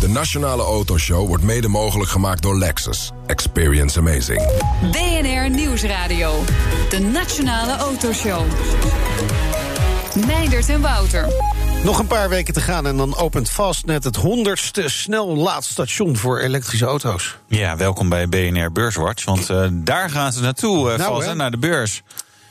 De Nationale Autoshow wordt mede mogelijk gemaakt door Lexus. Experience amazing. BNR Nieuwsradio. De Nationale Autoshow. Meindert en Wouter. Nog een paar weken te gaan en dan opent Fastnet het honderdste snel laadstation voor elektrische auto's. Ja, welkom bij BNR Beurswatch, want uh, daar gaan ze naartoe, uh, Nou, vast, hè? naar de beurs.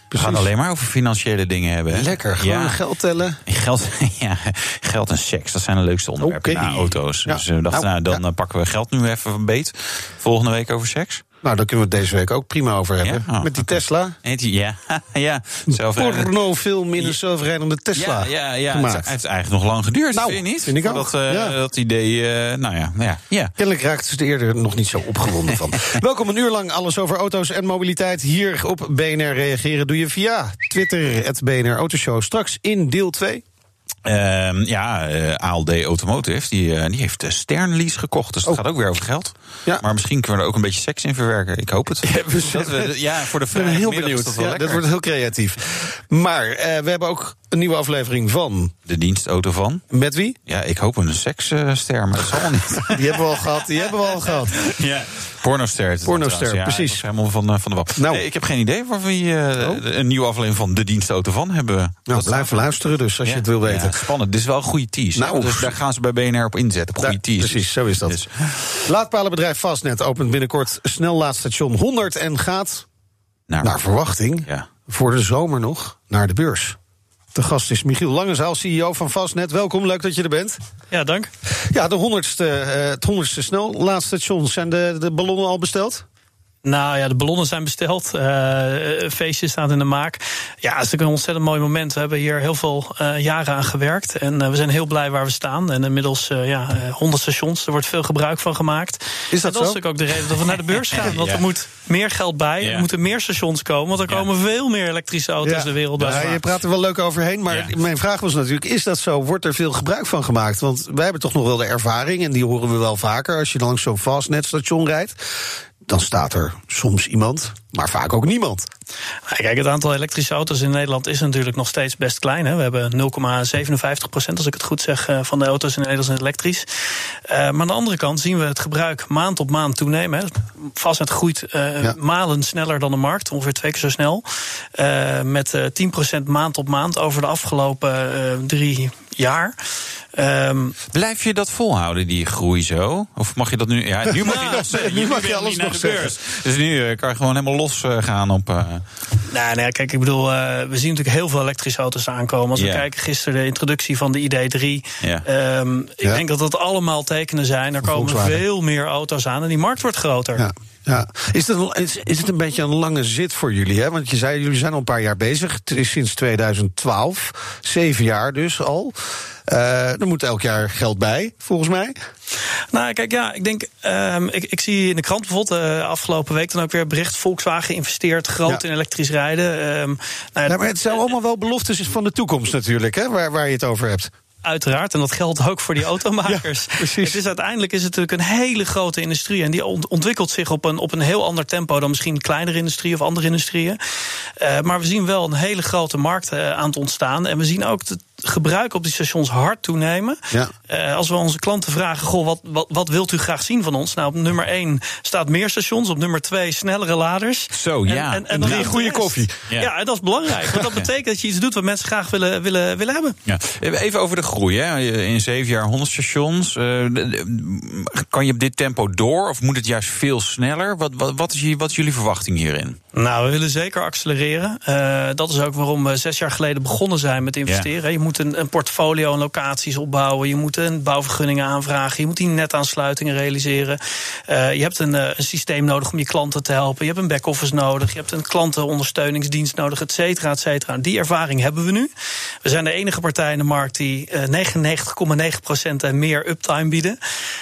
We gaan alleen maar over financiële dingen hebben. hè? Lekker, gewoon Ja. geld tellen. Geld, ja, geld en seks, dat zijn de leukste onderwerpen Oké. na auto's. Ja. Dus we dachten, Nou, nou, dan ja. eh, pakken we geld nu even een beet. Volgende week over seks. Nou, daar kunnen we het deze week ook prima over hebben. Ja? Oh, Met die. Tesla. Ja, ja. Zelfrijdende- Pornofilm in een zelfrijdende Tesla. Ja, ja, ja. gemaakt. Het heeft eigenlijk nog lang geduurd, Nou, vind je niet? vind ik ook, Dat, eh, ja. dat idee, eh, nou ja, ja, ja. Kennelijk raakten ze er eerder nog niet zo opgewonden van. Welkom een uur lang alles over auto's en mobiliteit. Hier op BNR reageren doe je via Twitter, het BNR Autoshow. Straks in deel 2. Ehm, ja, eh, ALD Automotive, die, eh, die heeft eh, Sternlease gekocht. Dus het Oh. gaat ook weer over geld. Ja. Maar misschien kunnen we er ook een beetje seks in verwerken. Ik hoop het. Dat we- ja, voor de Ik ben heel benieuwd. dat Ja, wordt heel creatief. Maar we hebben ook een nieuwe aflevering van... De dienstauto van. Met wie? Ja, ik hoop een seksster, maar dat zal wel niet. Die hebben we al gehad. Die hebben we al gehad. ja. Pornoster. het. Ja, precies. helemaal van, eh, van de wap. Nou. Nee, ik heb geen idee waar we eh, Oh. een nieuwe aflevering van De dienstauto van hebben. Nou, Dat blijf luisteren dus, als je het wil weten. ja, spannend. Dit is wel een goede tease. Nou. dus daar gaan ze bij BNR op inzetten. Op goede Ja, tease. precies, zo is dat. Dus, Laadpalenbedrijf Fastnet opent binnenkort snel laadstation 100 en gaat, naar verwachting, voor de zomer nog naar de beurs. De gast is Michiel Langezaal, CEO van Fastnet. Welkom, leuk dat je er bent. Ja, dank. Ja, de honderdste, eh, het honderdste snel laadstation. Zijn de, de ballonnen al besteld? Nou ja, de ballonnen zijn besteld. eh, een feestje staat in de maak. Ja, het is natuurlijk een ontzettend mooi moment. We hebben hier heel veel eh, jaren aan gewerkt. En eh, we zijn heel blij waar we staan. En inmiddels eh, ja, eh, 100 stations. Er wordt veel gebruik van gemaakt. Is dat en dat zo? is natuurlijk ook de reden dat we naar de beurs gaan. Want Ja. er moet meer geld bij. Ja. Er moeten meer stations komen. Want er Ja. komen veel meer elektrische auto's de wereld bij. Ja, je praat er wel leuk overheen, maar Ja. mijn vraag was natuurlijk: is dat zo? Wordt er veel gebruik van gemaakt? Want wij hebben toch nog wel de ervaring, en die horen we wel vaker als je dan langs zo'n fastnetstation rijdt. Dan staat er soms iemand, maar vaak ook niemand. Nou, Kijk, het aantal elektrische auto's in Nederland is natuurlijk nog steeds best klein. Hè. We hebben 0,57 procent, als ik het goed zeg, eh, van de auto's in Nederland zijn elektrisch. Eh, maar aan de andere kant zien we het gebruik maand op maand toenemen. Hè. Fastnet groeit eh, Ja. malen sneller dan de markt, ongeveer twee keer zo snel. Eh, met eh 10 procent maand op maand over de afgelopen eh, drie jaar. Ehm, Blijf je dat volhouden, die groei zo? Of mag je dat nu... Ja, nu mag je dat zeggen. Nu mag je alles niet naar nog de beurs. Dus nu kan je gewoon helemaal los eh, gaan op... eh, Nou, nee, kijk, ik bedoel, eh, we zien natuurlijk heel veel elektrische auto's aankomen. Als we kijken gisteren de introductie van de ID3. Ja. ehm, ik Ja. denk dat dat allemaal tekenen zijn. Er komen Volkswagen. veel meer auto's aan en die markt wordt groter. Ja. Ja. Is, het een, is, is het een beetje een lange zit voor jullie? Hè? Want je zei, jullie zijn al een paar jaar bezig. Het is sinds 2012. Zeven jaar dus al. Eh er moet elk jaar geld bij, volgens mij. Nou, kijk, ja, ik denk, ehm, ik, ik zie in de krant bijvoorbeeld eh, afgelopen week dan ook weer bericht: Volkswagen investeert groot Ja. in elektrisch rijden. Ehm, nou ja, maar het zijn allemaal wel beloftes van de toekomst natuurlijk, hè, waar, waar je het over hebt. Uiteraard, en dat geldt ook voor die automakers. Ja, precies. Het is uiteindelijk is het natuurlijk een hele grote industrie. En die ont- ontwikkelt zich op een, op een heel ander tempo dan misschien kleinere industrie of andere industrieën. Eh, maar we zien wel een hele grote markt eh, aan het ontstaan. En we zien ook gebruik op die stations hard toenemen. Ja. Eh, als we onze klanten vragen: goh, wat, wat, wat wilt u graag zien van ons? Nou, op nummer 1 staat meer stations, op nummer 2 snellere laders. Zo, ja. En, en, En drie goede rest. koffie. Ja. Ja. en dat is belangrijk. Want dat betekent dat je iets doet wat mensen graag willen, willen, willen hebben. Ja. Even over de groei. Hè. In zeven jaar 100 stations. Eh, kan je op dit tempo door? Of moet het juist veel sneller? Wat, wat, wat, is, je, wat is jullie verwachting hierin? Nou, we willen zeker accelereren. Eh, dat is ook waarom we zes jaar geleden begonnen zijn met investeren. Je moet een, een portfolio aan locaties opbouwen. Je moet een bouwvergunningen aanvragen. Je moet die netaansluitingen realiseren. Eh, je hebt een, eh, een systeem nodig om je klanten te helpen. Je hebt een back-office nodig. Je hebt een klantenondersteuningsdienst nodig, et cetera, et cetera. Die ervaring hebben we nu. We zijn de enige partij in de markt die eh, 99,9% en meer uptime bieden.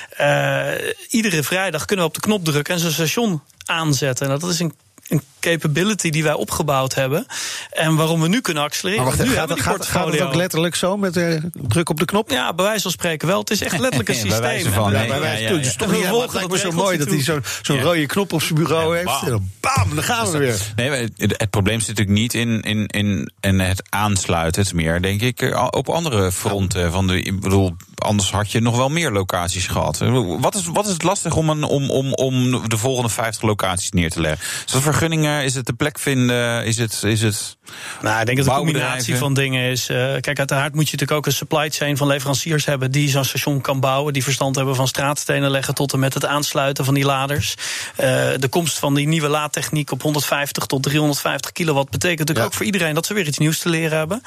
Eh, iedere vrijdag kunnen we op de knop drukken en zo'n station aanzetten. Nou, dat is een een capability die wij opgebouwd hebben. En waarom we nu kunnen accelereren. Maar wacht, nu gaat, hebben het, gaat, gaat het ook letterlijk zo met uh, druk op de knop? Ja, bij wijze van spreken wel. Het is echt letterlijk een Bij systeem. wijze van, nee, Ja, bij wijze- ja, ja, Het is ja. toch niet het lijkt me zo mooi dat hij zo'n rode knop op zijn bureau Ja, heeft. bam. En dan bam, dan gaan we weer. Nee, maar het, het probleem zit natuurlijk niet in, in, in, in het aansluiten. Het is meer, denk ik, eh, op andere fronten. Van de, ik bedoel, anders had je nog wel meer locaties gehad. Wat is, wat is het lastig om, een, om, om, om de volgende 50 locaties neer te leggen? Is dat vergunningen? Is het de plek vinden? Is het... Is het Nou, ik denk dat het een Bouwbedrijven. combinatie van dingen is. Eh, kijk, uiteraard moet je natuurlijk ook een supply chain van leveranciers hebben die zo'n station kan bouwen. Die verstand hebben van straatstenen leggen tot en met het aansluiten van die laders. Eh, de komst van die nieuwe laadtechniek op 150 tot 350 kilowatt betekent natuurlijk Ja. ook voor iedereen dat ze weer iets nieuws te leren hebben.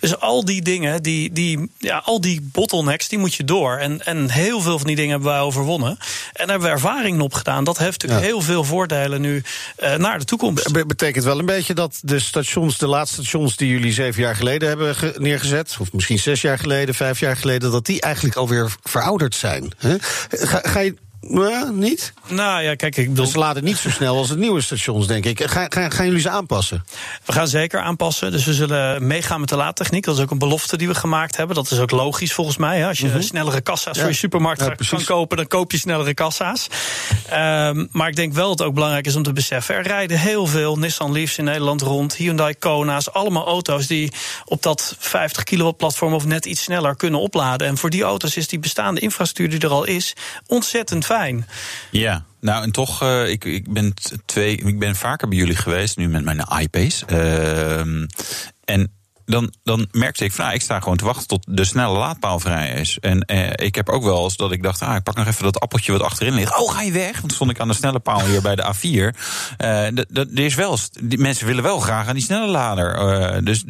Dus al die dingen, die, die, ja, al die bottlenecks, die moet je door. En, en heel veel van die dingen hebben wij overwonnen. En daar hebben we ervaringen op gedaan. Dat heeft natuurlijk Ja. heel veel voordelen nu eh, naar de toekomst. Be- betekent wel een beetje dat de stations, de laatste stations die jullie zeven jaar geleden hebben ge- neergezet, of misschien zes jaar geleden, vijf jaar geleden, dat die eigenlijk alweer verouderd zijn. Hè? Ga, ga je. Nou, niet? Nou ja, kijk, ik bedoel, Dus ze laden niet zo snel als de nieuwe stations, denk ik. Ga, ga, gaan jullie ze aanpassen? We gaan zeker aanpassen. Dus we zullen meegaan met de laadtechniek. Dat is ook een belofte die we gemaakt hebben. Dat is ook logisch volgens mij. hè. Als je snellere kassa's Mhm. Ja. voor je supermarkt Ja, kan kopen, dan koop je snellere kassa's. Ehm, maar ik denk wel dat het ook belangrijk is om te beseffen. Er rijden heel veel Nissan Leafs in Nederland rond. Hyundai Kona's. Allemaal auto's die op dat 50 kilowatt platform of net iets sneller kunnen opladen. En voor die auto's is die bestaande infrastructuur die er al is ontzettend fijn. Ja, nou en toch, eh, ik, ik, ben twee, ik ben vaker bij jullie geweest, nu met mijn iPace. Ehm, en dan, dan merkte ik van, nou, ik sta gewoon te wachten tot de snelle laadpaal vrij is. En eh, ik heb ook wel eens dat ik dacht, ah, ik pak nog even dat appeltje wat achterin ligt. Oh, ga je weg? Want stond ik aan de snelle paal hier bij de A4. Eh, d- d- er is wel, die mensen willen wel graag aan die snelle lader. Eh, dus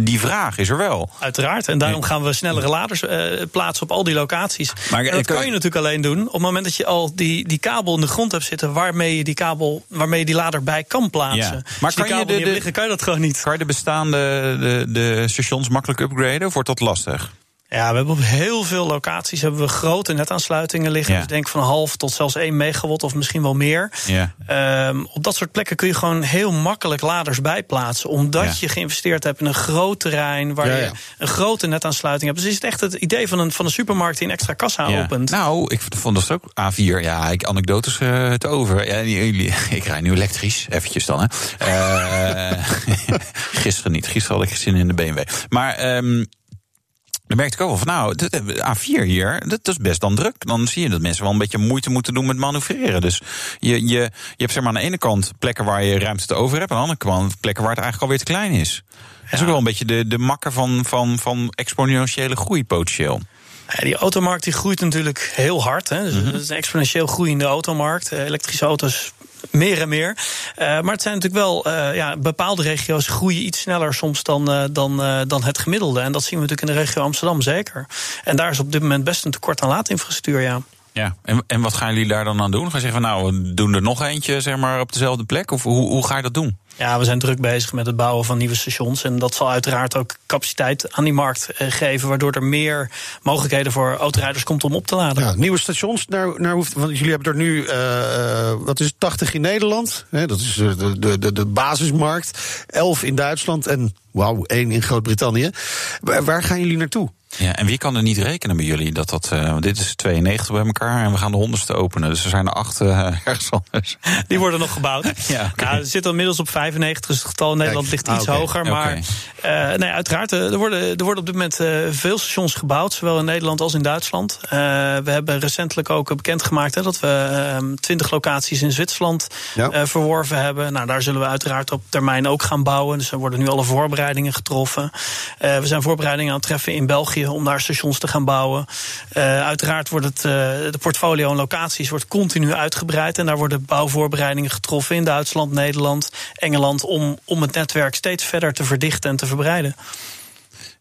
die vraag is er wel. Uiteraard. En daarom gaan we snellere laders eh, plaatsen op al die locaties. Maar, en dat eh, kan- je natuurlijk alleen doen op het moment dat je al die, die kabel in de grond hebt zitten waarmee je die kabel, waarmee je die lader bij kan plaatsen. Ja. Als Maar die kan je de- liggen, kan je dat gewoon niet. Kan je de bestaande de, de stations makkelijk upgraden of wordt dat lastig? Ja, we hebben op heel veel locaties hebben we grote netaansluitingen liggen. Ja. Dus denk van half tot zelfs 1 megawatt of misschien wel meer. Ja. Ehm, op dat soort plekken kun je gewoon heel makkelijk laders bijplaatsen. Omdat Ja. je geïnvesteerd hebt in een groot terrein waar je een grote netaansluiting hebt. Dus is het echt het idee van een, van een supermarkt die een extra kassa Ja. opent. Nou, ik vond dat ook A4. Ja, ik anekdotes eh te over. Ja, jullie, ik rijd nu elektrisch, eventjes dan. Hè. Eh, gisteren niet. Gisteren had ik zin in de BMW. Maar ehm dan merkte ik ook wel van, nou, eh, A4 hier, dat is best dan druk. Dan zie je dat mensen wel een beetje moeite moeten doen met manoeuvreren. Dus je, je, je hebt zeg maar aan de ene kant plekken waar je ruimte te over hebt... en aan de andere kant plekken waar het eigenlijk alweer te klein is. Dat is ook wel een beetje de, de makker van, van, van exponentiële groei potentieel. Ja, die automarkt die groeit natuurlijk heel hard. Hè. Dus Mhm. Het is een exponentieel groeiende automarkt. Eh, Elektrische auto's meer en meer. Eh, maar het zijn natuurlijk wel, eh, ja, bepaalde regio's groeien iets sneller soms dan, eh, dan, dan het gemiddelde. En dat zien we natuurlijk in de regio Amsterdam zeker. En daar is op dit moment best een tekort aan laadinfrastructuur, ja. Ja, en, en wat gaan jullie daar dan aan doen? Ga je zeggen van nou, we doen er nog eentje zeg maar, op dezelfde plek? Of hoe, hoe ga je dat doen? Ja, we zijn druk bezig met het bouwen van nieuwe stations. En dat zal uiteraard ook capaciteit aan die markt eh, geven. Waardoor er meer mogelijkheden voor autorijders komt om op te laden. Ja, nieuwe stations, naar, naar hoeft, want jullie hebben er nu, eh, eh, wat is het, 80 in Nederland. Hè, dat is de, de, de, basismarkt. 11 in Duitsland en, wauw, één in Groot-Brittannië. Waar gaan jullie naartoe? Ja, en wie kan er niet rekenen bij jullie? Dat dat, eh, want dit is 92 bij elkaar en we gaan de honderdste openen. Dus er zijn er acht eh, ergens anders. Die worden nog gebouwd. Ja, nou, er zit inmiddels op 95, dus het getal in Nederland ligt iets ah, oké, hoger. Maar eh, nee, uiteraard, er worden, er worden op dit moment eh, veel stations gebouwd, zowel in Nederland als in Duitsland. Eh, we hebben recentelijk ook bekendgemaakt hè, dat we 20 locaties in Zwitserland Ja. eh, verworven hebben. Nou, daar zullen we uiteraard op termijn ook gaan bouwen. Dus er worden nu alle voorbereidingen getroffen. Eh, we zijn voorbereidingen aan het treffen in België om daar stations te gaan bouwen. Eh, uiteraard wordt het, eh, de portfolio en locaties wordt continu uitgebreid. En daar worden bouwvoorbereidingen getroffen in Duitsland, Nederland, Engeland. Om, om het netwerk steeds verder te verdichten en te verbreiden.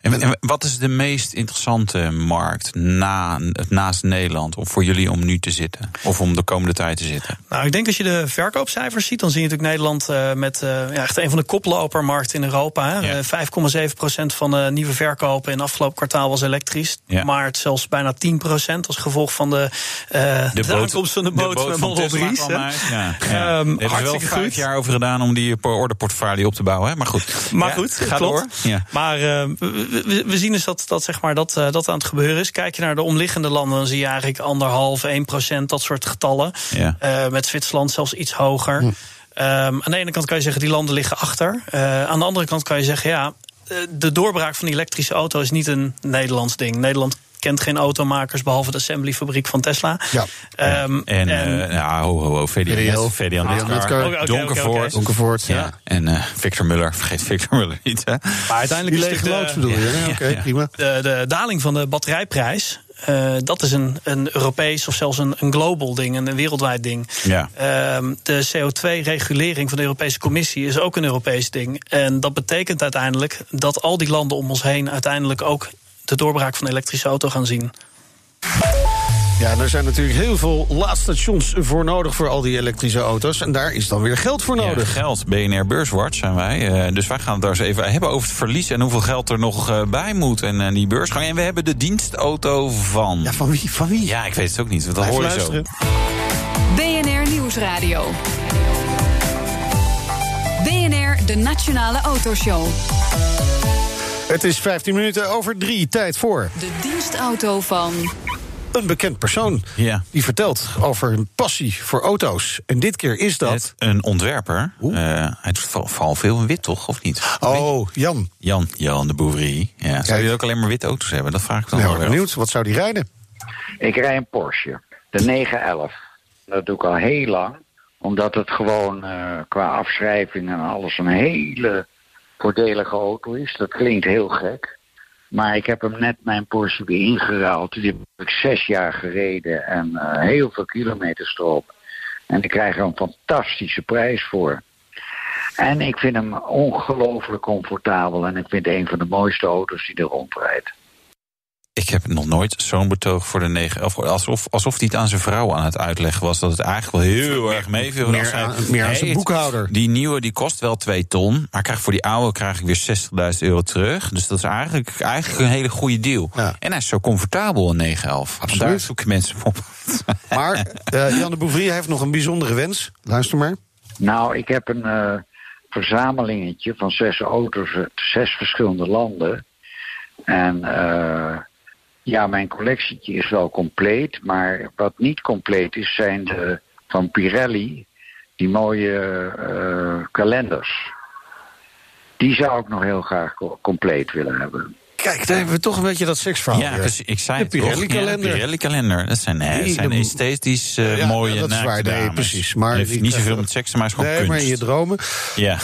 En, en wat is de meest interessante markt na, naast Nederland om voor jullie om nu te zitten? Of om de komende tijd te zitten? Nou, ik denk als je de verkoopcijfers ziet, dan zie je natuurlijk Nederland uh, met uh, ja, echt een van de koplopermarkten in Europa. Ja. Uh, 5,7 procent van de nieuwe verkopen in het afgelopen kwartaal was elektrisch. Ja. Maar het zelfs bijna 10 procent als gevolg van de, de, de boot, aankomst van de boot, de boot met Model 3's. Ja, ja. Um, er wel vijf goed. jaar over gedaan om die orderportfolio op te bouwen. Hè? Maar goed, maar goed ga klopt. door. Ja. Maar we, we, zien dus dat, dat, zeg maar, dat, dat aan het gebeuren is. Kijk je naar de omliggende landen, dan zie je eigenlijk anderhalf, 1 procent, dat soort getallen. Ja. Uh, met Zwitserland zelfs iets hoger. Hm. Um, aan de ene kant kan je zeggen, die landen liggen achter. Uh, aan de andere kant kan je zeggen, ja, de doorbraak van die elektrische auto is niet een Nederlands ding. Nederland kent geen automakers behalve de assemblyfabriek van Tesla. Ja. Um, en, en uh, ja, ho, ho, ho, VDL, VDL Donkervoort. Donkervoort, ja. ja. En uh, Victor Muller, vergeet Victor Muller niet. Hè. Maar uiteindelijk Die lege loods bedoel je? Ja, Oké, okay, prima. De, de daling van de batterijprijs uh, dat is een, een Europees of zelfs een, een global ding, een, een wereldwijd ding. Ja. Uh, de CO2-regulering van de Europese Commissie is ook een Europees ding. En dat betekent uiteindelijk dat al die landen om ons heen uiteindelijk ook de doorbraak van de elektrische auto gaan zien. Ja, er zijn natuurlijk heel veel laadstations voor nodig voor al die elektrische auto's. En daar is dan weer geld voor nodig. Ja, geld. BNR Beurswatch zijn wij. Uh, dus wij gaan het daar eens even hebben over het verlies en hoeveel geld er nog uh, bij moet. En uh, die beursgang. En we hebben de dienstauto van. Ja, van wie? Van wie? Ja, ik weet het ook niet. Dat hoor je zo. BNR Nieuwsradio. BNR, de Nationale Autoshow. Het is 15 minuten over drie. Tijd voor. De dienstauto van een bekend persoon. Ja. Die vertelt over een passie voor auto's. En dit keer is dat. Het een ontwerper. Uh, hij doet vooral veel in wit, toch? Of niet? Oh, Jan. Jan, Jan de Bouvrie. Ja. Zou je ook alleen maar witte auto's hebben? Dat vraag ik dan ja, wel. benieuwd. Wat zou die rijden? Ik rij een Porsche. De 911. Dat doe ik al heel lang. Omdat het gewoon uh, qua afschrijving en alles een hele voordelige auto is. Dat klinkt heel gek. Maar ik heb hem net mijn Porsche weer ingeruild. Die heb ik zes jaar gereden en uh, heel veel kilometers erop. En ik krijg er een fantastische prijs voor. En ik vind hem ongelooflijk comfortabel. En ik vind het een van de mooiste auto's die er rondrijdt. Ik heb nog nooit zo'n betoog voor de negen. Alsof, alsof hij het aan zijn vrouw aan het uitleggen was. Dat het eigenlijk wel heel erg meeviel. Meer, aan, meer aan zijn boekhouder. Die nieuwe die kost wel 2 ton. Maar krijg voor die oude krijg ik weer 60.000 euro terug. Dus dat is eigenlijk, eigenlijk een hele goede deal. Ja. En hij is zo comfortabel, een 911. Absoluut. Daar zoeken mensen op. Maar uh, Jan de Bouvrie heeft nog een bijzondere wens. Luister maar. Nou, ik heb een uh, verzamelingetje van zes auto's uit zes verschillende landen. En... Uh, ja, mijn collectietje is wel compleet. Maar wat niet compleet is, zijn de van Pirelli, die mooie uh, kalenders. Die zou ik nog heel graag compleet willen hebben. Kijk, daar hebben we toch een beetje dat seksverhaal. Ja, dus ik zei de Pirelli-kalender. Ja, Pirelli-kalender. Dat zijn, nee, zijn esthetisch uh, ja, mooie dat is waar, nee, precies. Maar heeft niet zoveel met seks, maar is gewoon nee, kunst. maar in je dromen. Ja.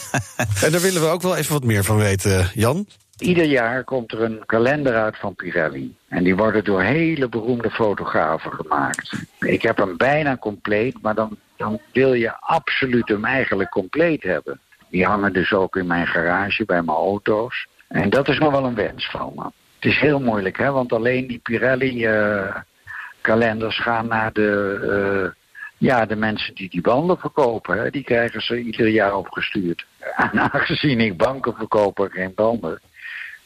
en daar willen we ook wel even wat meer van weten, Jan. Ieder jaar komt er een kalender uit van Pirelli. En die worden door hele beroemde fotografen gemaakt. Ik heb hem bijna compleet, maar dan, dan wil je absoluut hem eigenlijk compleet hebben. Die hangen dus ook in mijn garage bij mijn auto's. En dat is nog wel een wens van me. Het is heel moeilijk, hè, want alleen die Pirelli-kalenders gaan naar de, uh, ja, de mensen die die banden verkopen. Die krijgen ze ieder jaar opgestuurd. En aangezien ik banken verkopen geen banden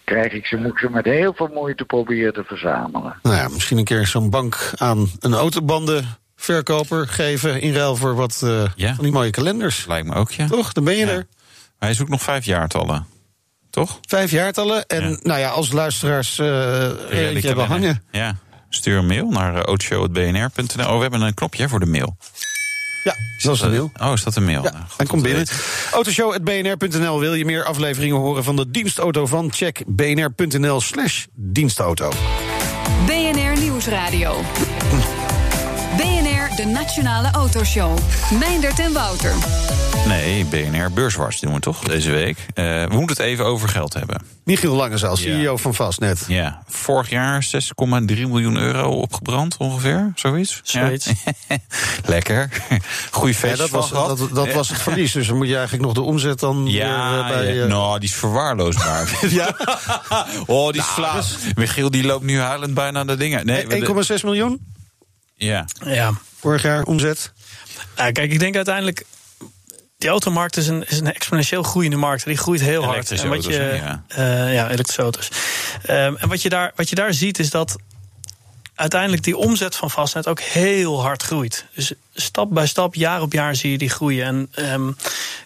krijg ik ze, moet ik ze met heel veel moeite proberen te verzamelen. Nou ja, misschien een keer zo'n bank aan een autobandenverkoper geven in ruil voor wat uh, ja. van die mooie kalenders. Lijkt me ook, ja. Toch, dan ben je ja. er. Hij zoekt nog vijf jaartallen, toch? Vijf jaartallen. En ja. nou ja, als luisteraars uh, eentje hebben hangen. Ja, stuur een mail naar uh, autoshow.bnr.nl. Oh, we hebben een knopje voor de mail. Ja, dat is een mail. Oh, is dat een mail? Ja, nou, en kom binnen. Autoshow.bnr.nl. Wil je meer afleveringen horen van de dienstauto van? Check bnr.nl slash dienstauto. BNR Nieuwsradio. De Nationale Autoshow. Meindert en Wouter. Nee, BNR Beurswars doen we toch deze week. Uh, we moeten het even over geld hebben. Michiel Langezaal, CEO van Fastnet. Ja, vorig jaar 6,3 miljoen euro opgebrand ongeveer, zoiets. Zoiets. Ja. Lekker. Goeie feest. Ja, dat was, dat, dat was het verlies, dus dan moet je eigenlijk nog de omzet dan ja, weer, uh, bij... Ja. Uh... Nou, die is verwaarloosbaar. ja? oh, die is nou. Dus... Michiel die loopt nu huilend bijna de dingen. Nee, 1,6 miljoen? Ja. ja. Vorig jaar omzet? Nou, kijk, ik denk uiteindelijk die automarkt is een, is een exponentieel groeiende markt. Die groeit heel hard. En wat je, auto's, ja. Uh, ja, elektrische auto's. Um, en wat je, daar, wat je daar ziet is dat uiteindelijk die omzet van Fastnet ook heel hard groeit. Dus stap bij stap, jaar op jaar zie je die groeien. En um,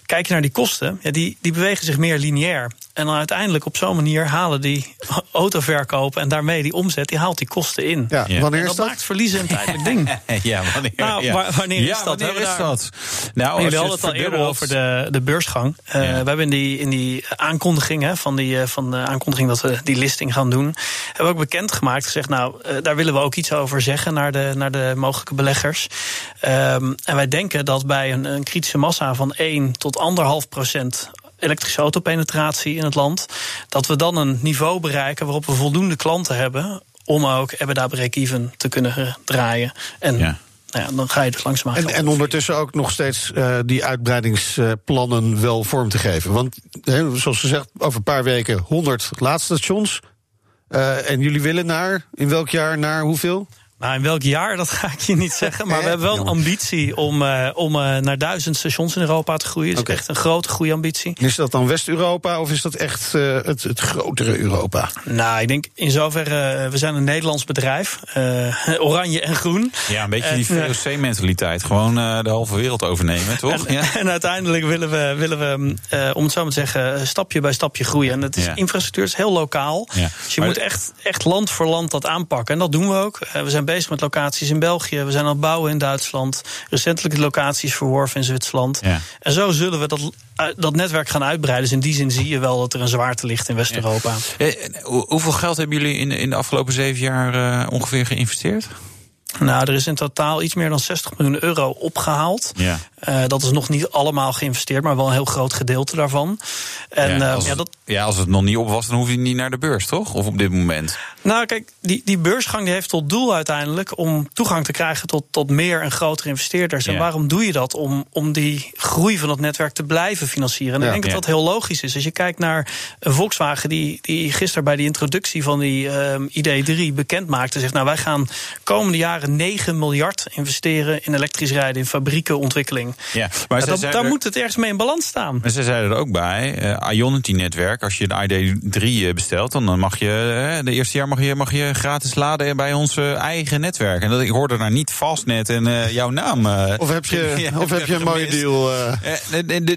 kijk je naar die kosten, ja, die, die bewegen zich meer lineair. En dan uiteindelijk op zo'n manier halen die autoverkopen en daarmee die omzet, die haalt die kosten in. Ja, ja. Wanneer en dat is dat? maakt verliezen een tijdelijk ding. ja, wanneer, nou, ja. wanneer is ja, dat? Wanneer is daar... dat? Nou, hadden het al eerder over de, de beursgang. Uh, ja. We hebben in die, in die aankondiging hè, van, die, van de aankondiging dat we die listing gaan doen, hebben we ook bekendgemaakt, gezegd, nou, uh, daar willen we ook iets over zeggen naar de, naar de mogelijke beleggers. Um, en wij denken dat bij een, een kritische massa van 1 tot 1,5 procent elektrische autopenetratie in het land, dat we dan een niveau bereiken waarop we voldoende klanten hebben om ook EBITDA break-even te kunnen draaien. En ja. Nou ja, dan ga je dus langzaam en, en ondertussen ook nog steeds uh, die uitbreidingsplannen wel vorm te geven. Want he, zoals gezegd, over een paar weken 100 laadstations. Uh, en jullie willen naar, in welk jaar, naar hoeveel? Nou, in welk jaar, dat ga ik je niet zeggen. Maar we hebben wel een ambitie om, uh, om uh, naar duizend stations in Europa te groeien. Dat is okay. echt een grote groeiambitie. Is dat dan West-Europa of is dat echt uh, het, het, grotere Europa? Nou, ik denk in zoverre, we zijn een Nederlands bedrijf. oranje en groen. Ja, een beetje die VOC-mentaliteit. Gewoon de halve wereld overnemen, toch? En, ja. en uiteindelijk willen we, willen we om het zo maar te zeggen, stapje bij stapje groeien. En het is, ja. infrastructuur is heel lokaal. Ja. Dus je maar moet echt, echt land voor land dat aanpakken. En dat doen we ook. we zijn bezig met locaties in België. We zijn aan het bouwen in Duitsland. Recentelijk locaties verworven in Zwitserland. Ja. En zo zullen we dat, dat netwerk gaan uitbreiden. Dus in die zin zie je wel dat er een zwaarte ligt in West-Europa. Ja. Hoeveel geld hebben jullie in, in de afgelopen zeven jaar uh, ongeveer geïnvesteerd? Nou, er is in totaal iets meer dan 60 miljoen euro opgehaald. Ja. Uh, dat is nog niet allemaal geïnvesteerd, maar wel een heel groot gedeelte daarvan. En, ja, als, uh, ja, dat... ja, als het nog niet op was, dan hoef je niet naar de beurs, toch? Of op dit moment? Nou, kijk, die, die beursgang die heeft tot doel uiteindelijk om toegang te krijgen tot, tot meer en grotere investeerders. En waarom doe je dat? Om, om die groei van het netwerk te blijven financieren. En ik denk dat dat heel logisch is. Als je kijkt naar Volkswagen, die, die gisteren bij die introductie van die um, ID3 bekend maakte, zegt: Nou, wij gaan komende jaren 9 miljard investeren in elektrisch rijden, in fabrieken, ontwikkeling. Ja, maar ja, dat, daar er, moet het ergens mee in balans staan. Maar ze zeiden er ook bij: uh, Ionity-netwerk, als je de ID3 bestelt, dan mag je uh, de eerste jaar mag je, mag je gratis laden bij ons eigen netwerk. En dat, ik hoorde daar niet Fastnet en uh, jouw naam. of heb je, ja, of heb je een mooie deal?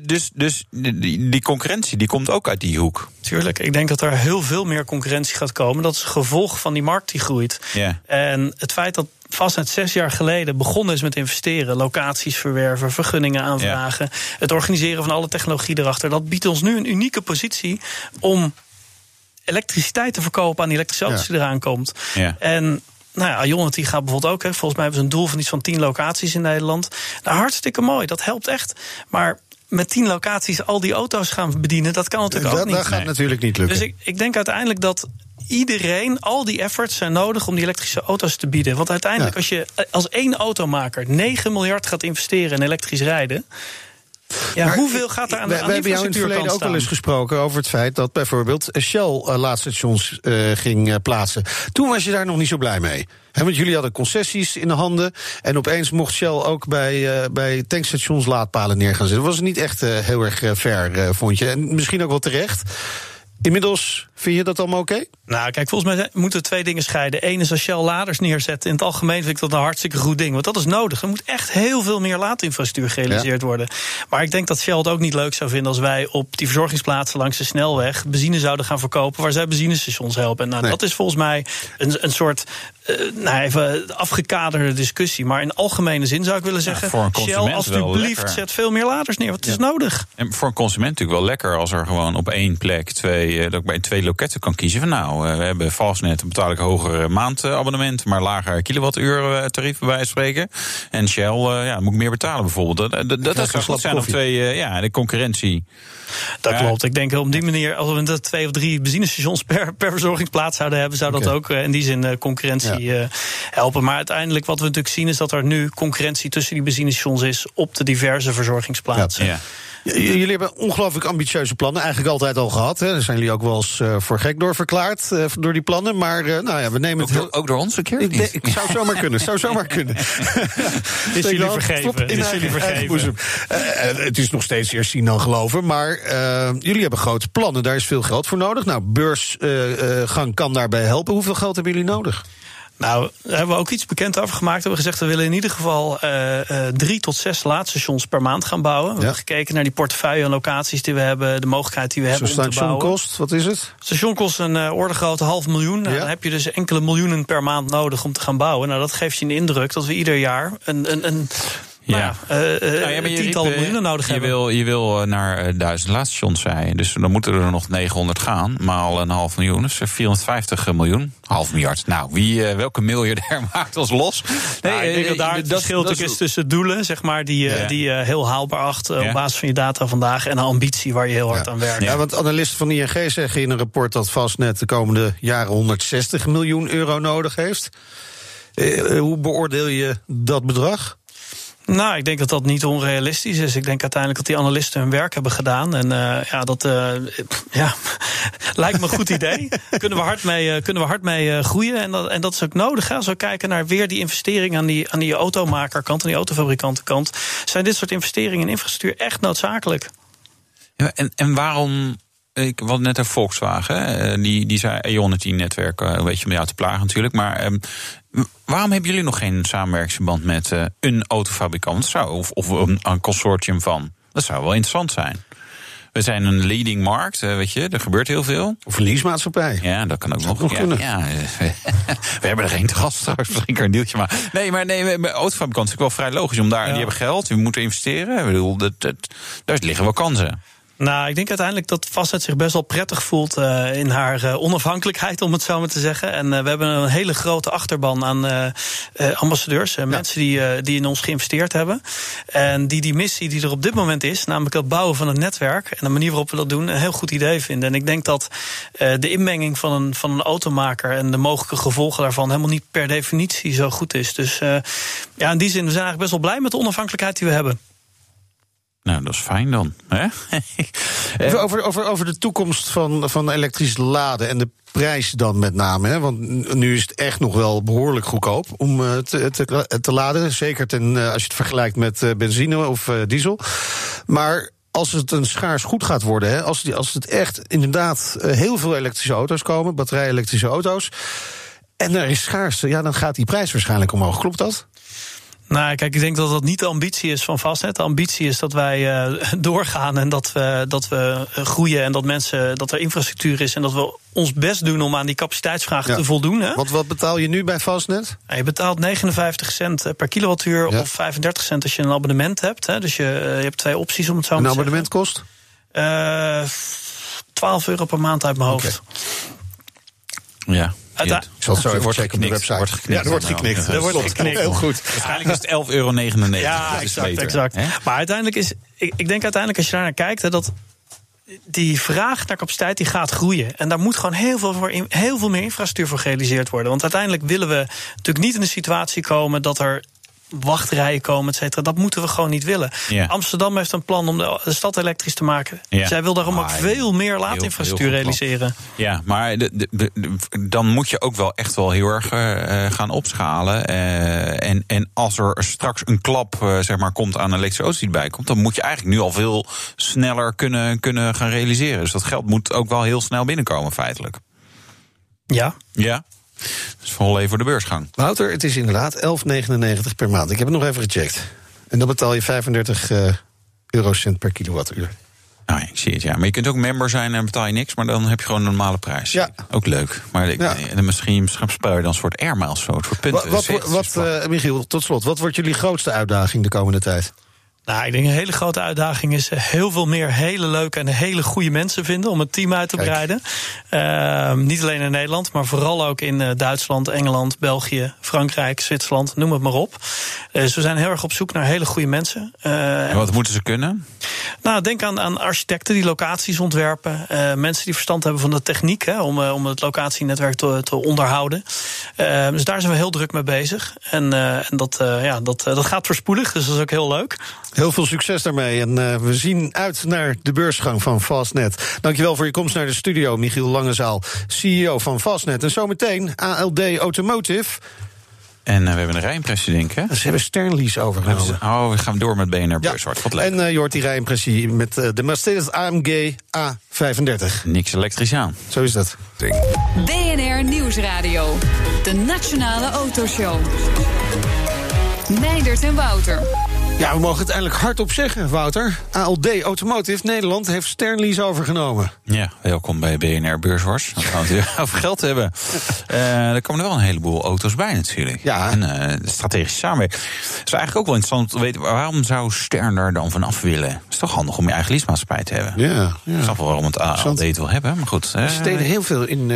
dus dus die, die concurrentie die komt ook uit die hoek. Tuurlijk, ik denk dat er heel veel meer concurrentie gaat komen. Dat is een gevolg van die markt die groeit. Ja. En het feit dat Fastnet zes jaar geleden begonnen is met investeren, locaties verwerven, vergunningen aanvragen, ja. het organiseren van alle technologie erachter, dat biedt ons nu een unieke positie om elektriciteit te verkopen aan die elektrische auto's die eraan komt. Ja. En nou ja, Ionity gaat bijvoorbeeld ook. Hè. Volgens mij hebben ze een doel van iets van 10 locaties in Nederland. Nou, hartstikke mooi, dat helpt echt. Maar met 10 locaties al die auto's gaan bedienen, dat kan natuurlijk dat, ook niet. Dat gaat nee. natuurlijk niet lukken. Dus ik, ik denk uiteindelijk dat iedereen, al die efforts zijn nodig om die elektrische auto's te bieden. Want uiteindelijk, ja. als je als één automaker 9 miljard gaat investeren in elektrisch rijden. Ja, maar hoeveel gaat er aan de We, we hebben jou in het verleden ook wel eens gesproken over het feit dat bijvoorbeeld Shell uh, laadstations uh, ging uh, plaatsen. Toen was je daar nog niet zo blij mee. He, want jullie hadden concessies in de handen. En opeens mocht Shell ook bij, uh, bij tankstations laadpalen neer gaan zetten. Dat was niet echt heel erg ver, vond je. En misschien ook wel terecht. Inmiddels vind je dat allemaal oké? Okay? Nou, kijk, volgens mij moeten we twee dingen scheiden. Eén is als Shell laders neerzet. In het algemeen vind ik dat een hartstikke goed ding. Want dat is nodig. Er moet echt heel veel meer laadinfrastructuur gerealiseerd ja. worden. Maar ik denk dat Shell het ook niet leuk zou vinden als wij op die verzorgingsplaatsen langs de snelweg benzine zouden gaan verkopen waar zij benzinestations helpen. Nou, nee. dat is volgens mij een, een soort uh, nou even afgekaderde discussie. Maar in algemene zin zou ik willen zeggen: ja, Shell, alsjeblieft, zet veel meer laders neer. Wat ja. is nodig? En voor een consument natuurlijk wel lekker als er gewoon op één plek twee, uh, bij twee loketten kan kiezen van nou, we hebben Fastnet een betaal ik hoger maandabonnement, maar lager kilowattuur tarief bij wijze spreken. En Shell, ja, moet ik meer betalen bijvoorbeeld. Dat, dat, dat, dat zijn nog twee, ja, de concurrentie. Dat klopt. Ik denk op die manier, als we dat twee of drie benzinestations per, per verzorgingsplaats zouden hebben, zou dat ook in die zin concurrentie helpen. Maar uiteindelijk wat we natuurlijk zien is dat er nu concurrentie tussen die benzinestations is op de diverse verzorgingsplaatsen. Ja. Jullie hebben ongelooflijk ambitieuze plannen, eigenlijk altijd al gehad. Hè. Daar zijn jullie ook wel eens uh, voor gek door verklaard, uh, door die plannen. Maar uh, nou ja, we nemen ook, het... Heel... Ook door ons een keer? Ik, ik zou zomaar kunnen, zou zomaar kunnen. is jullie vergeven. Is jullie vergeven. het is nog steeds eerst zien dan geloven. Maar jullie hebben grote plannen, daar is veel geld voor nodig. Nou, beursgang kan daarbij helpen. Hoeveel geld hebben jullie nodig? Nou, daar hebben we ook iets bekend over gemaakt. We hebben gezegd, we willen in ieder geval uh, uh, drie tot zes laadstations per maand gaan bouwen. We hebben gekeken naar die portefeuille en locaties die we hebben, de mogelijkheid die we hebben om te bouwen. kost, wat is het? Station kost een uh, orde grote half miljoen. Nou, Dan heb je dus enkele miljoenen per maand nodig om te gaan bouwen. Nou, dat geeft je een indruk dat we ieder jaar een, een, een ja, ja, uh, nou ja maar tientallen miljoenen nodig je hebben. Wil, je wil naar uh, duizend laadstations zijn. Dus dan moeten er nog 900 gaan. Maal een half miljoen. Dus 450 miljoen. Half miljard. Nou, wie, uh, welke miljardair maakt ons los? Nee, nou, ik denk dat daar het verschil dat is tussen doelen, zeg maar, die, ja. die je heel haalbaar acht op basis van je data vandaag. En een ambitie waar je heel hard aan werkt. Ja, want analisten van ING zeggen in een rapport dat Fastnet de komende jaren 160 miljoen euro nodig heeft. hoe beoordeel je dat bedrag? Nou, ik denk dat dat niet onrealistisch is. Ik denk uiteindelijk dat die analisten hun werk hebben gedaan. En uh, ja, dat uh, ja, lijkt me een goed idee. kunnen we hard mee, uh, kunnen we hard mee groeien. En dat, en dat is ook nodig. Hè. Als we kijken naar weer die investeringen aan die, aan die automakerkant, aan die autofabrikantenkant, zijn dit soort investeringen in infrastructuur echt noodzakelijk. Ja, en, en waarom ik wat net een Volkswagen, die, die zei Ionity-netwerk een beetje om jou te plagen natuurlijk. Maar um, waarom hebben jullie nog geen samenwerkingsverband met uh, een autofabrikant zou, of, of een, een, consortium van? Dat zou wel interessant zijn. We zijn een leading markt, weet je, er gebeurt heel veel. Of een leasemaatschappij. Ja, dat kan ook dat nog. Ja, kunnen. Ja, we hebben er geen te gast trouwens, misschien een deeltje. Maar nee, maar nee, autofabrikanten is wel vrij logisch om daar, ja. die hebben geld, we moeten investeren. Ik bedoel, dat, dat, daar liggen wel kansen. Nou, ik denk uiteindelijk dat Fastnet zich best wel prettig voelt uh, in haar uh, onafhankelijkheid, om het zo maar te zeggen. En uh, we hebben een hele grote achterban aan ambassadeurs, ja. mensen die, die in ons geïnvesteerd hebben. En die die missie die er op dit moment is, namelijk het bouwen van een netwerk en de manier waarop we dat doen, een heel goed idee vinden. En ik denk dat de inmenging van een, van een automaker en de mogelijke gevolgen daarvan helemaal niet per definitie zo goed is. Dus ja, in die zin, we zijn eigenlijk best wel blij met de onafhankelijkheid die we hebben. Nou, dat is fijn dan. Hè? Over, over, over de toekomst van, van elektrisch laden en de prijs dan met name. Hè? Want nu is het echt nog wel behoorlijk goedkoop om uh, te, te, te, laden. Zeker ten, uh, als je het vergelijkt met uh, benzine of diesel. Maar als het een schaars goed gaat worden, hè, als, als het echt inderdaad heel veel elektrische auto's komen, batterij-elektrische auto's. En er is schaarste, ja, dan gaat die prijs waarschijnlijk omhoog. Klopt dat? Nou, kijk, ik denk dat dat niet de ambitie is van Fastnet. De ambitie is dat wij uh, doorgaan en dat we, dat we groeien en dat mensen, dat er infrastructuur is en dat we ons best doen om aan die capaciteitsvraag ja. te voldoen. Hè? Want wat betaal je nu bij Fastnet? Ja, je betaalt 59 cent per kilowattuur ja. of 35 cent als je een abonnement hebt. Hè? Dus je, je hebt twee opties om het zo te zeggen. Een abonnement kost? Uh, 12 euro per maand uit mijn hoofd. Okay. Ja. Ik zal het zo even checken op de website. Wordt geknikt. Ja, er wordt geknikt. Er wordt geknikt. Heel goed. Waarschijnlijk is het 11,99 euro. Ja, exact. exact. Maar uiteindelijk is, ik, ik denk uiteindelijk als je daar naar kijkt, hè, dat die vraag naar capaciteit die gaat groeien. En daar moet gewoon heel veel, voor, heel veel meer infrastructuur voor gerealiseerd worden. Want uiteindelijk willen we natuurlijk niet in de situatie komen dat er wachtrijen komen, et cetera. Dat moeten we gewoon niet willen. Ja. Amsterdam heeft een plan om de, stad elektrisch te maken. Ja. Zij wil daarom ook veel meer laadinfrastructuur realiseren. Ja, maar de, de, de, dan moet je ook wel echt wel heel erg uh, gaan opschalen. Uh, en, en als er straks een klap uh, zeg maar, komt aan elektrische auto's die erbij komt... dan moet je eigenlijk nu al veel sneller kunnen, kunnen gaan realiseren. Dus dat geld moet ook wel heel snel binnenkomen feitelijk. Ja. Ja. Dus vol even voor de beursgang. Wouter, het is inderdaad 11,99 per maand. Ik heb het nog even gecheckt. En dan betaal je 35 uh, eurocent per kilowattuur. Nou, ik zie het, ja. Maar je kunt ook member zijn en betaal je niks, maar dan heb je gewoon een normale prijs. Ja. Ook leuk. Maar ik, ja. nee, misschien, misschien speel je dan een soort airmiles, zo, een soort punten. Wat, wat, wat uh, Michiel, tot slot, wat wordt jullie grootste uitdaging de komende tijd? Nou, ik denk een hele grote uitdaging is eh, heel veel meer hele leuke en hele goede mensen vinden om het team uit te breiden. Uh, niet alleen in Nederland, maar vooral ook in uh, Duitsland, Engeland, België, Frankrijk, Zwitserland, noem het maar op. Dus we zijn heel erg op zoek naar hele goede mensen. Uh, en wat moeten ze kunnen? Nou, denk aan, aan architecten die locaties ontwerpen. mensen die verstand hebben van de techniek hè, om, om het locatienetwerk te, te onderhouden. dus daar zijn we heel druk mee bezig. En, en dat, ja, dat, dat gaat voorspoedig, dus dat is ook heel leuk. Heel veel succes daarmee. En uh, we zien uit naar de beursgang van Fastnet. Dankjewel voor je komst naar de studio, Michiel Langezaal, CEO van Fastnet. En zometeen ALD Automotive. En uh, we hebben een rijimpressie, denk ik. Ze hebben Sternlease overgenomen. Oh, we gaan door met BNR Beurswart. Wat leuk. En uh, je hoort die rijimpressie met uh, de Mercedes AMG A35. Niks elektrisch aan. Zo is dat. Ding. BNR Nieuwsradio. De Nationale Autoshow. Meindert en Wouter. Ja, we mogen het eindelijk hardop zeggen, Wouter. ALD Automotive Nederland heeft Sternlease overgenomen. Ja, welkom bij BNR Beurswars. Dan gaan we het weer over geld hebben. Uh, er komen er wel een heleboel auto's bij natuurlijk. Ja. En uh, strategische samenwerking. Het is eigenlijk ook wel interessant te weten... waarom zou Stern daar dan vanaf willen? Het is toch handig om je eigen leasemaatschappij te hebben. Ja, ja. Ik snap wel waarom het ALD het wil hebben, maar goed. Uh, Ze deden heel veel in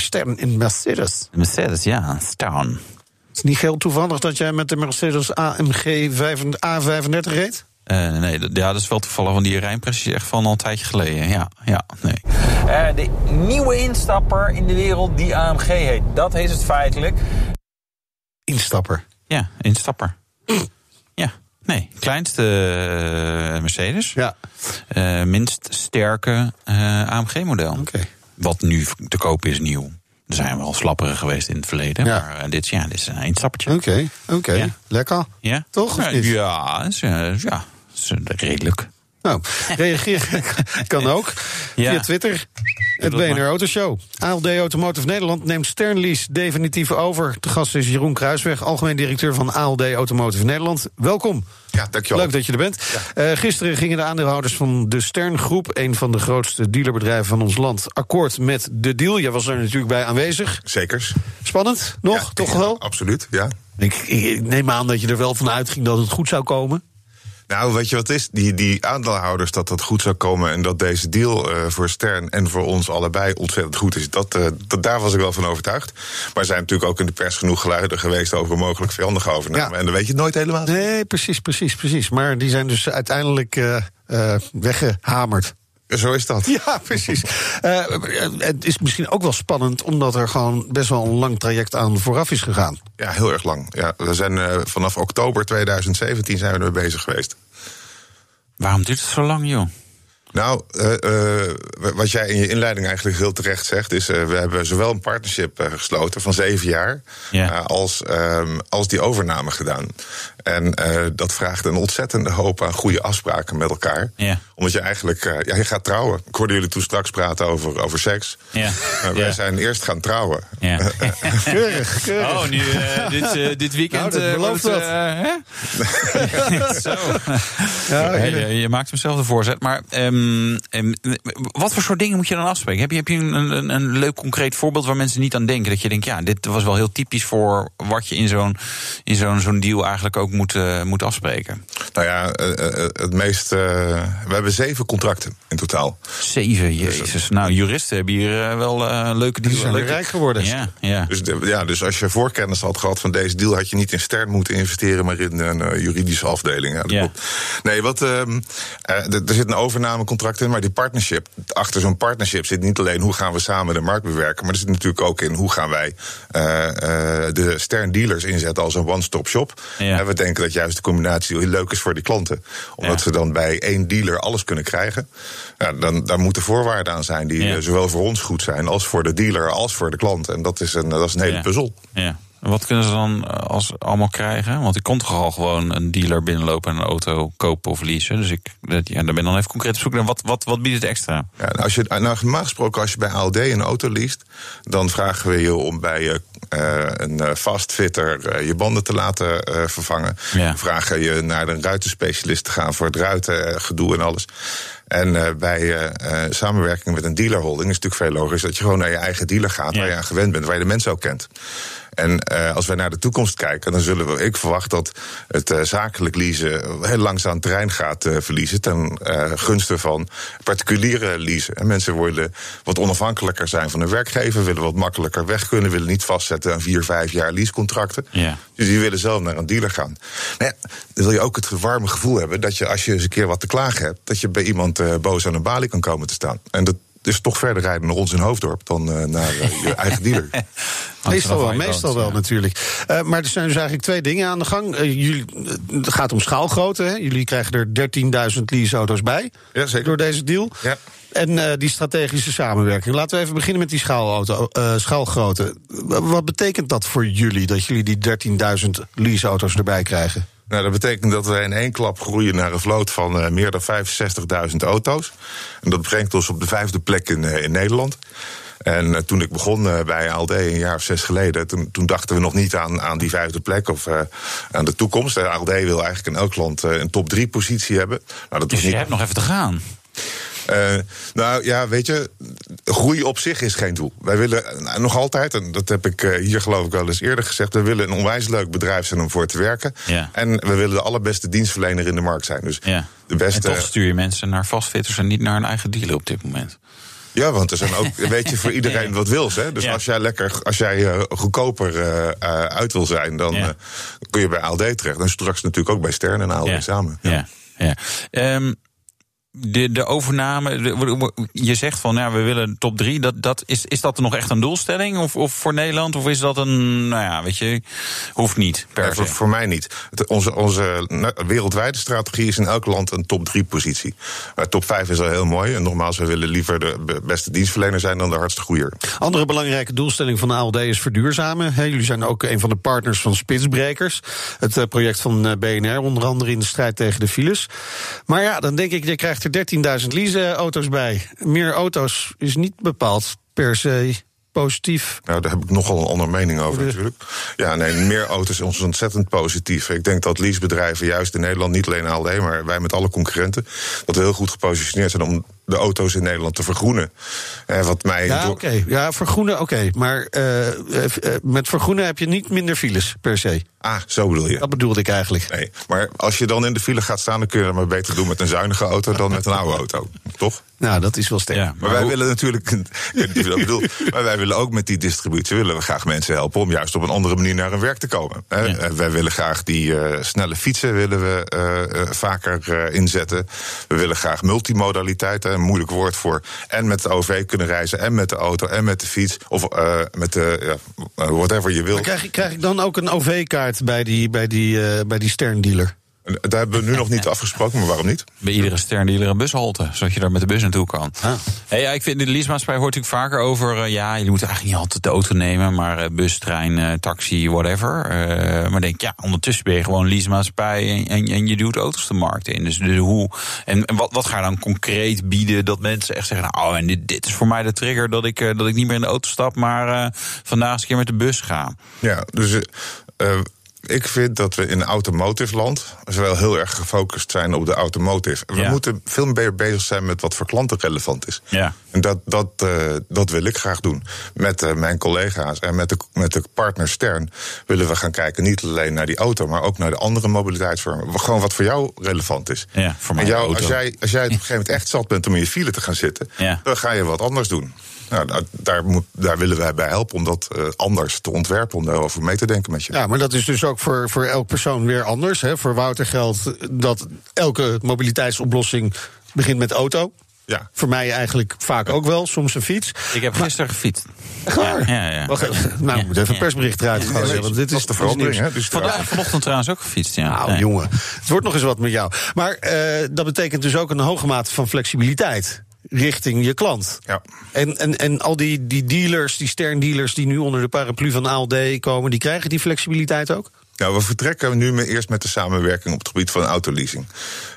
Stern, in Mercedes. Mercedes, ja. Stern. Het is niet heel toevallig dat jij met de Mercedes AMG A35 reed? Uh, nee, ja, dat is wel toevallig, want die rijimpressie is echt van al een tijdje geleden. Ja, ja, nee. Uh, de nieuwe instapper in de wereld die AMG heet. Dat heet het feitelijk. Instapper? Ja, instapper. ja. Nee, kleinste uh, Mercedes. Ja. minst sterke AMG-model. Oké. Okay. Wat nu te koop is nieuw. Er zijn wel slapperen geweest in het verleden. Ja. Maar uh, dit, ja, dit is een instappertje. Oké, okay, oké. Okay. Ja. Lekker. Ja. Toch? Ja, ja, is, ja is redelijk. Nou, reageren kan ook. Ja. Via Twitter. Het BNR Autoshow. ALD Automotive Nederland neemt Sternlease definitief over. De gast is Jeroen Kruisweg, algemeen directeur van ALD Automotive Nederland. Welkom. Ja, dankjewel. Leuk dat je er bent. Ja. Uh, gisteren gingen de aandeelhouders van de Stern Groep, een van de grootste dealerbedrijven van ons land, akkoord met de deal. Jij was er natuurlijk bij aanwezig. Zekers. Spannend, nog? Ja, toch ja, wel? Absoluut, ja. Ik, ik, neem aan dat je er wel van uitging dat het goed zou komen. Nou, weet je wat is? Die, die aandeelhouders dat dat goed zou komen en dat deze deal uh, voor Stern en voor ons allebei ontzettend goed is. Dat, uh, dat, daar was ik wel van overtuigd. Maar er zijn natuurlijk ook in de pers genoeg geluiden geweest over een mogelijk vijandige overname. Ja. En dan weet je het nooit helemaal. Nee, precies, precies, precies. Maar die zijn dus uiteindelijk uh, weggehamerd. Zo is dat. Ja, precies. Uh, het is misschien ook wel spannend, omdat er gewoon best wel een lang traject aan vooraf is gegaan. Ja, heel erg lang. Ja, we zijn uh, vanaf oktober 2017 zijn we er bezig geweest. Waarom duurt het zo lang, joh? Nou, uh, uh, wat jij in je inleiding eigenlijk heel terecht zegt, is uh, we hebben zowel een partnership gesloten van zeven jaar, ja. als, um, als die overname gedaan. En dat vraagt een ontzettende hoop aan goede afspraken met elkaar. Ja. Omdat je eigenlijk, ja, je gaat trouwen. Ik hoorde jullie toen straks praten over, over seks. Ja. wij zijn eerst gaan trouwen. Ja. keurig, keurig. Oh, nu dit, dit weekend. Nou, dat belooft dat. Zo. Ja, je, je maakt hem zelf de voorzet. Maar um, um, wat voor soort dingen moet je dan afspreken? Heb je, heb je een, een, een, leuk concreet voorbeeld waar mensen niet aan denken? Dat je denkt, ja, dit was wel heel typisch voor wat je in zo'n in zo'n zo'n deal eigenlijk ook moet, uh, moet afspreken. Nou ja, uh, het meest. Uh, we hebben zeven contracten in totaal. Zeven, jezus. Dus, nou, juristen hebben hier wel leuke deals. Die zijn leuke... rijk geworden. Ja, ja. Dus, ja, dus als je voorkennis had gehad van deze deal, had je niet in Stern moeten investeren, maar in een juridische afdeling. Ja, dat ja. klopt. Nee, wat. Ehm, er zit een overnamecontract in, maar die partnership. Achter zo'n partnership zit niet alleen hoe gaan we samen de markt bewerken, maar er zit natuurlijk ook in hoe gaan wij de Stern dealers inzetten als een one-stop shop. Ja. we denken dat juist de combinatie heel leuk is voor die klanten. Omdat Ja. ze dan bij één dealer alles kunnen krijgen. Ja, dan, daar moeten voorwaarden aan zijn die eh, zowel voor ons goed zijn als voor de dealer als voor de klant. En dat is een, dat is een hele puzzel. Ja. En Wat kunnen ze dan eh, als allemaal krijgen? Want ik kon toch al gewoon een dealer binnenlopen en een auto kopen of leasen. Dus ik ja, daar ben dan even concreet op zoek naar wat, wat, wat biedt het extra? Ja, nou, als je, nou, normaal gesproken, als je bij ALD een auto leest, dan vragen we je om bij je, eh, een eh, fastfitter eh, je banden te laten eh, vervangen. Ja. Vragen je naar een ruitenspecialist te gaan voor het ruitengedoe en alles. En eh, bij eh, eh, samenwerking met een dealerholding is het natuurlijk veel logischer dat je gewoon naar je eigen dealer gaat, Ja. waar je aan gewend bent, waar je de mensen ook kent. En als wij naar de toekomst kijken, dan zullen we, ik verwacht dat het zakelijk leasen heel langzaam terrein gaat verliezen ten gunste van particuliere leasen. En mensen willen wat onafhankelijker zijn van hun werkgever, willen wat makkelijker weg kunnen, willen niet vastzetten aan vier, vijf jaar leasecontracten. Ja. Dus die willen zelf naar een dealer gaan. Maar ja, dan wil je ook het warme gevoel hebben dat je als je eens een keer wat te klagen hebt, dat je bij iemand eh, boos aan een balie kan komen te staan. En dat is toch verder rijden naar ons in Hoofddorp dan eh, naar eh, je eigen dealer. Meestal wel, meestal wel ja. natuurlijk. Eh, maar er zijn dus eigenlijk twee dingen aan de gang. Jullie, het gaat om schaalgrootte. Hè? Jullie krijgen er 13.000 leaseauto's bij Ja, zeker. door deze deal. Ja. En eh, die strategische samenwerking. Laten we even beginnen met die schaalauto, eh, schaalgrootte. Wat betekent dat voor jullie, dat jullie die 13.000 leaseauto's erbij krijgen? Nou, dat betekent dat wij in één klap groeien naar een vloot van eh, meer dan 65.000 auto's. En dat brengt ons op de vijfde plek in, eh, in Nederland. En toen ik begon bij ALD een jaar of zes geleden, toen, toen dachten we nog niet aan, aan die vijfde plek of eh, aan de toekomst. ALD wil eigenlijk in elk land een top drie positie hebben. Nou, dat Dus je niet. hebt nog even te gaan. Eh, nou ja, weet je, groei op zich is geen doel. Wij willen nou, nog altijd, en dat heb ik eh, hier geloof ik wel eens eerder gezegd, we willen een onwijs leuk bedrijf zijn om voor te werken. Ja. En we willen de allerbeste dienstverlener in de markt zijn. Dus Ja. de beste. En toch stuur je mensen naar vastfitters en niet naar een eigen dealer op dit moment. Ja, want er zijn ook, weet je, voor iedereen wat wils. Hè? Dus Ja. als jij lekker, als jij eh, goedkoper uit wil zijn, dan Ja. kun je bij ALD terecht. En straks natuurlijk ook bij Stern en ALD samen. Ja, ja. Ehm, de, de overname, de- je zegt van ja, we willen top drie. Dat, dat, is, is dat nog echt een doelstelling of, of voor Nederland? Of is dat een, nou ja, weet je, hoeft niet per Ja, se. voor mij niet. Het- onze, onze na- wereldwijde strategie is in elk land een top 3 positie. Maar top 5 is al heel mooi. En nogmaals, we willen liever de be- beste dienstverlener zijn dan de hardste groeier. Andere belangrijke doelstelling van de ALD is verduurzamen. Hè, jullie zijn ook een van de partners van Spitsbrekers. Het eh, project van eh, BNR, onder andere in de strijd tegen de files. Maar ja, dan denk ik, je krijgt er 13.000 lease-auto's bij. Meer auto's is niet bepaald per se positief. Nou, daar heb ik nogal een andere mening over De- natuurlijk. Ja, nee, meer auto's is ons ontzettend positief. Ik denk dat leasebedrijven juist in Nederland, niet alleen ALD, maar wij met alle concurrenten, dat we heel goed gepositioneerd zijn om de auto's in Nederland te vergroenen. Eh, wat mij Ja, door- oké. Ja, vergroenen, oké. Maar eh, eh, met vergroenen heb je niet minder files per se. Ah, zo bedoel je. Dat bedoelde ik eigenlijk. Nee, maar als je dan in de file gaat staan, dan kun je het maar beter doen met een zuinige auto dan met een oude auto. Toch? Nou, dat is wel sterk. Ja, Maar wij hoe- willen natuurlijk, ik weet niet of je dat bedoelt, maar wij willen ook met die distributie willen we graag mensen helpen om juist op een andere manier naar hun werk te komen. hè. Ja. Wij willen graag die eh, snelle fietsen willen we vaker eh, inzetten. We willen graag multimodaliteit, hè, een moeilijk woord voor, en met de OV kunnen reizen, en met de auto, en met de fiets, of eh, met de, ja, eh, whatever je wil. Maar krijg, krijg ik dan ook een OV-kaart bij die, bij die, eh, bij die Sterndealer? En Daar hebben we nu nog niet afgesproken, maar waarom niet? Bij iedere sterndealer een bushalte, zodat je daar met de bus naartoe kan. Ah. Hey, ja, ik vind de leasemaatschappij hoort natuurlijk vaker over... eh, ja, je moet eigenlijk niet altijd de auto nemen... maar eh, bus, trein, eh, taxi, whatever. Eh, maar denk, ja, ondertussen ben je gewoon leasemaatschappij... En, en, en je duwt auto's de markt in. Dus, dus hoe... En, en wat, wat ga je dan concreet bieden dat mensen echt zeggen... nou, oh, en dit, dit is voor mij de trigger dat ik, eh, dat ik niet meer in de auto stap... maar eh, vandaag eens een keer met de bus ga. Ja, dus eh, eh, ik vind dat we in automotive land wel heel erg gefocust zijn op de automotive. We Ja. moeten veel meer bezig zijn met wat voor klanten relevant is. Ja. En dat, dat, eh, dat wil ik graag doen. Met eh, mijn collega's en met de, met de partner Stern willen we gaan kijken niet alleen naar die auto, maar ook naar de andere mobiliteitsvormen. Gewoon wat voor jou relevant is. Ja, voor mij en jou, de auto. Als jij, als jij op een gegeven moment echt zat bent om in je file te gaan zitten, Ja. dan ga je wat anders doen. Nou, nou, daar, moet, daar willen wij bij helpen om dat eh, anders te ontwerpen, om daarover mee te denken met je. Ja, maar dat is dus ook voor, voor elk persoon weer anders. Hè. Voor Wouter geldt dat elke mobiliteitsoplossing begint met auto. Ja. Voor mij eigenlijk vaak ook wel, soms een fiets. Ik heb gisteren gefietst. Waar? Ja, ja. Wacht even. Nou, we moeten even een persbericht eruit. Nee, want dit is de verandering. Hè? Dus Vandaag, vanochtend trouwens ook gefietst, ja. Nou, Nee. jongen, het wordt nog eens wat met jou. Maar eh, dat betekent dus ook een hoge mate van flexibiliteit richting je klant. Ja. En, en, en al die, die dealers, die sterndealers die nu onder de paraplu van ALD komen, die krijgen die flexibiliteit ook? Nou, we vertrekken nu eerst met de samenwerking op het gebied van autoleasing.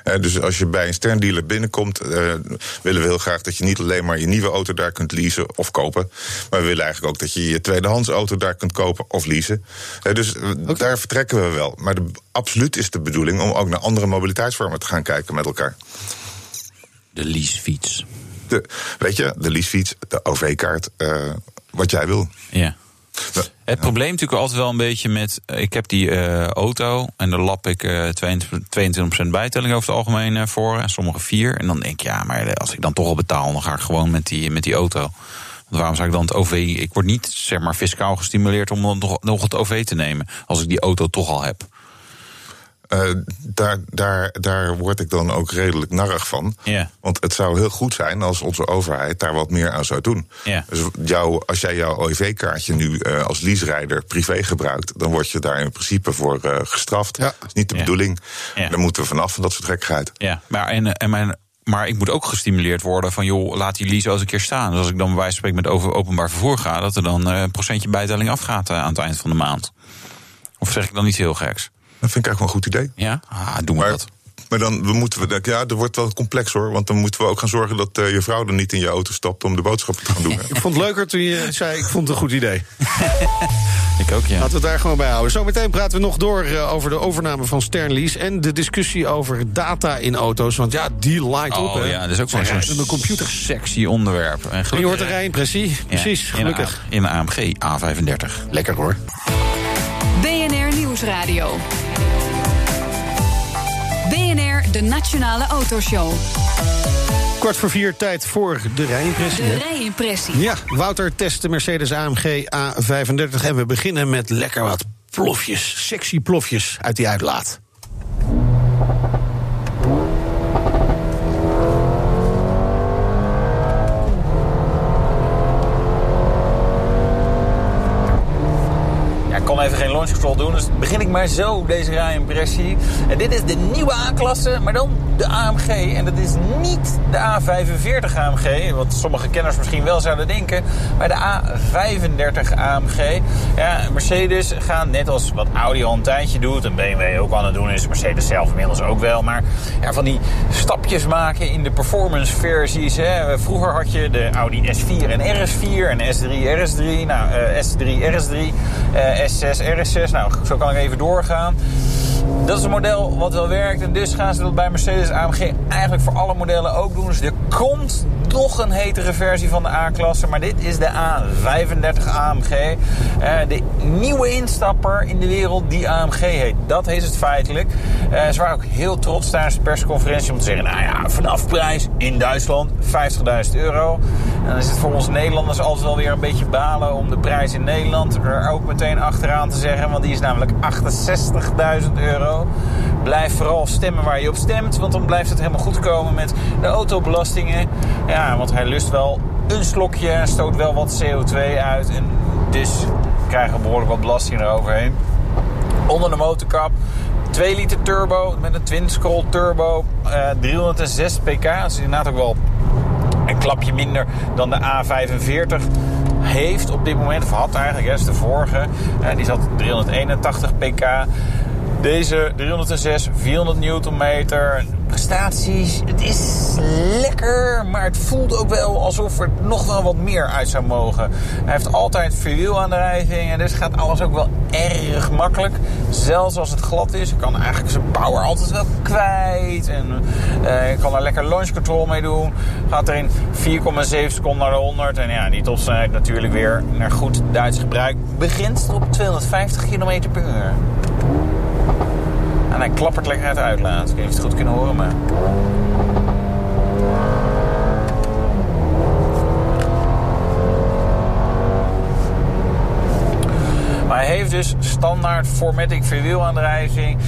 Eh, dus als je bij een sterndealer binnenkomt, eh, willen we heel graag dat je niet alleen maar je nieuwe auto daar kunt leasen of kopen. Maar we willen eigenlijk ook dat je je tweedehands auto daar kunt kopen of leasen. Eh, dus eh, daar vertrekken we wel. Maar de, absoluut is de bedoeling om ook naar andere mobiliteitsvormen te gaan kijken met elkaar. De leasefiets. De, weet je, de leasefiets, de OV-kaart, eh, wat jij wil. Ja. Het probleem natuurlijk altijd wel een beetje met. Ik heb die eh, auto en daar lap ik eh 22% bijtelling over het algemeen eh, voor. En sommige 4. En dan denk ik, ja, maar als ik dan toch al betaal, dan ga ik gewoon met die, met die auto. Want waarom zou ik dan het OV. Ik word niet zeg maar fiscaal gestimuleerd om dan nog, nog het OV te nemen. Als ik die auto toch al heb. Eh, daar, daar, daar word ik dan ook redelijk narrig van. Ja. Want het zou heel goed zijn als onze overheid daar wat meer aan zou doen. Ja. Dus jou, als jij jouw OV-kaartje nu eh, als leaserijder privé gebruikt, dan word je daar in principe voor eh, gestraft. Ja. Dat is niet de bedoeling. Daar moeten we vanaf van dat soort gekkigheid. Ja, maar, en, en mijn, maar ik moet ook gestimuleerd worden van, joh, laat die lease eens een keer staan. Dus als ik dan bij wijze van spreken met over openbaar vervoer ga, dat er dan een procentje bijtelling afgaat aan het eind van de maand. Of zeg ik dan iets heel geks? Dat vind ik eigenlijk wel een goed idee. Ja, ah, doen we Maar, dat. maar dan we moeten we, ja, er wordt wel complex hoor. Want dan moeten we ook gaan zorgen dat eh, je vrouw dan niet in je auto stapt om de boodschappen te gaan doen. hè. Ik vond het leuker toen je zei, ik vond het een goed idee. Ik ook, ja. Laten we het daar gewoon bij houden. Zometeen praten we nog door eh, over de overname van Sternlease... en de discussie over data in auto's. Want ja, die light op, Oh hè. ja, dat is ook wel zo'n een computer. sexy onderwerp. En, En je gelukkig, hoort de rijimpressie. ja, Precies, in gelukkig. een In een AMG A35. Lekker hoor. BNR Nieuwsradio. De Nationale Autoshow. Kwart voor vier, tijd voor de rijimpressie. De rijimpressie. Ja, Wouter test de Mercedes AMG A35. En we beginnen met lekker wat plofjes. Sexy plofjes uit die uitlaat. Ja, ik kon even geen launch doen, dus begin ik maar zo deze rijimpressie. En dit is de nieuwe A-klasse, maar dan de AMG. En dat is niet de A45 AMG, wat sommige kenners misschien wel zouden denken. Maar de A35 AMG. Ja, Mercedes gaat net als wat Audi al een tijdje doet, en BMW ook aan het doen is, Mercedes zelf inmiddels ook wel. Maar ja, van die stapjes maken in de performance versies. Hè. Vroeger had je de Audi S4 en RS4 en S3 RS3. Nou, eh, S3 RS3, eh, S6 RS6. Nou, zo kan ik even doorgaan. Dat is een model wat wel werkt. En dus gaan ze dat bij Mercedes AMG eigenlijk voor alle modellen ook doen. Dus er komt nog een hetere versie van de A-klasse. Maar dit is de A35 AMG. Eh, de nieuwe instapper in de wereld die AMG heet. Dat is het feitelijk. Eh, ze waren ook heel trots tijdens de persconferentie om te zeggen... nou ja, vanaf prijs in Duitsland 50.000 euro. En dan is het voor ons Nederlanders altijd wel weer een beetje balen... om de prijs in Nederland er ook meteen achteraan te zeggen. Want die is namelijk 68.000 euro. Blijf vooral stemmen waar je op stemt. Want dan blijft het helemaal goed komen met de autobelastingen. Ja, want hij lust wel een slokje stoot wel wat CO2 uit. En dus krijgen we behoorlijk wat belasting eroverheen. Onder de motorkap 2 liter turbo met een twin scroll turbo. eh 306 pk. Dat is inderdaad ook wel een klapje minder dan de A45 heeft op dit moment. Of had eigenlijk, hè, is de vorige. Eh, die zat 381 pk. Deze 306, 400 newtonmeter. Prestaties, het is lekker, maar het voelt ook wel alsof er nog wel wat meer uit zou mogen. Hij heeft altijd vierwielaandrijving en dus gaat alles ook wel erg makkelijk. Zelfs als het glad is, kan eigenlijk zijn power altijd wel kwijt. En eh, kan er lekker launch control mee doen. Gaat er in 4,7 seconden naar de 100. En ja, die topsnelheid natuurlijk weer naar goed Duits gebruik. Begint op 250 km per uur. En hij klappert lekker uitlaat. Ik het goed kunnen horen, maar... Maar hij heeft dus standaard Formatic vierwielaandrijving.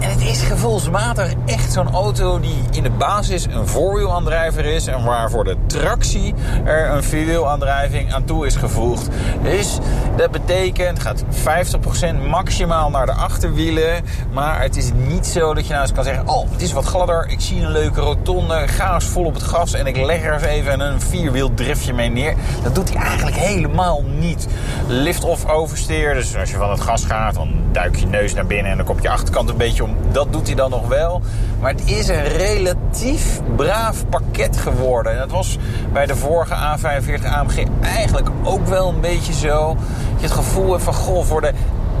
En het is gevoelsmatig echt zo'n auto die in de basis een voorwielaandrijver is. En waar voor de tractie er een vierwielaandrijving aan toe is gevoegd. Dus dat betekent, gaat 50% maximaal naar de achterwielen. Maar het is niet zo dat je nou eens kan zeggen... oh, het is wat gladder, ik zie een leuke rotonde, ga eens vol op het gas... en ik leg er even een vierwieldriftje mee neer. Dat doet hij eigenlijk helemaal niet. Lift-off oversteer, dus als je van het gas gaat... dan duik je neus naar binnen en dan komt je achterkant een beetje Dat doet hij dan nog wel. Maar het is een relatief braaf pakket geworden. En dat was bij de vorige A45 AMG eigenlijk ook wel een beetje zo. Je het gevoel hebt van, goh, voor de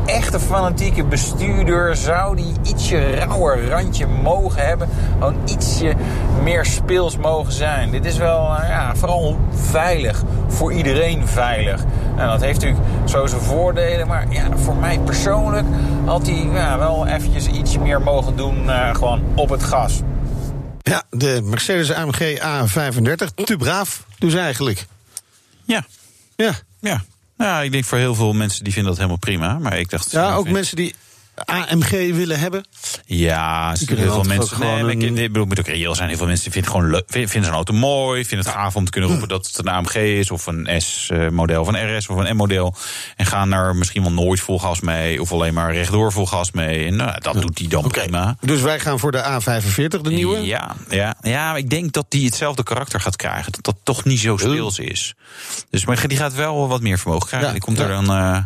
echte fanatieke bestuurder zou die ietsje rauwer randje mogen hebben. Gewoon ietsje meer speels mogen zijn. Dit is wel uh, ja, vooral veilig. Voor iedereen veilig. Nou, dat heeft natuurlijk zo zijn voordelen. Maar ja, voor mij persoonlijk had hij ja, wel eventjes ietsje meer mogen doen. Uh, gewoon op het gas. Ja, de Mercedes AMG A35. Te braaf, dus eigenlijk. Ja. Ja. Ja. Ja, ik denk voor heel veel mensen die vinden dat helemaal prima. Maar ik dacht. Ja, ook mensen die AMG willen hebben? Ja, Die heel veel mensen. Nee, ik, bedoel, moet ook reëel zijn. Heel veel mensen die vinden gewoon leuk. Vinden zo'n auto mooi. Vinden het gaaf om te kunnen roepen dat het een AMG is. Of een S-model, of een RS of een M-model. En gaan er misschien wel nooit vol gas mee. Of alleen maar rechtdoor vol gas mee. En nou, dat doet hij dan prima. Dus wij gaan voor de A45, de nieuwe? Ja, ja, ja, ik denk dat die hetzelfde karakter gaat krijgen. Dat dat toch niet zo speels is. Dus maar die gaat wel wat meer vermogen krijgen. Ja, die komt er dan eh,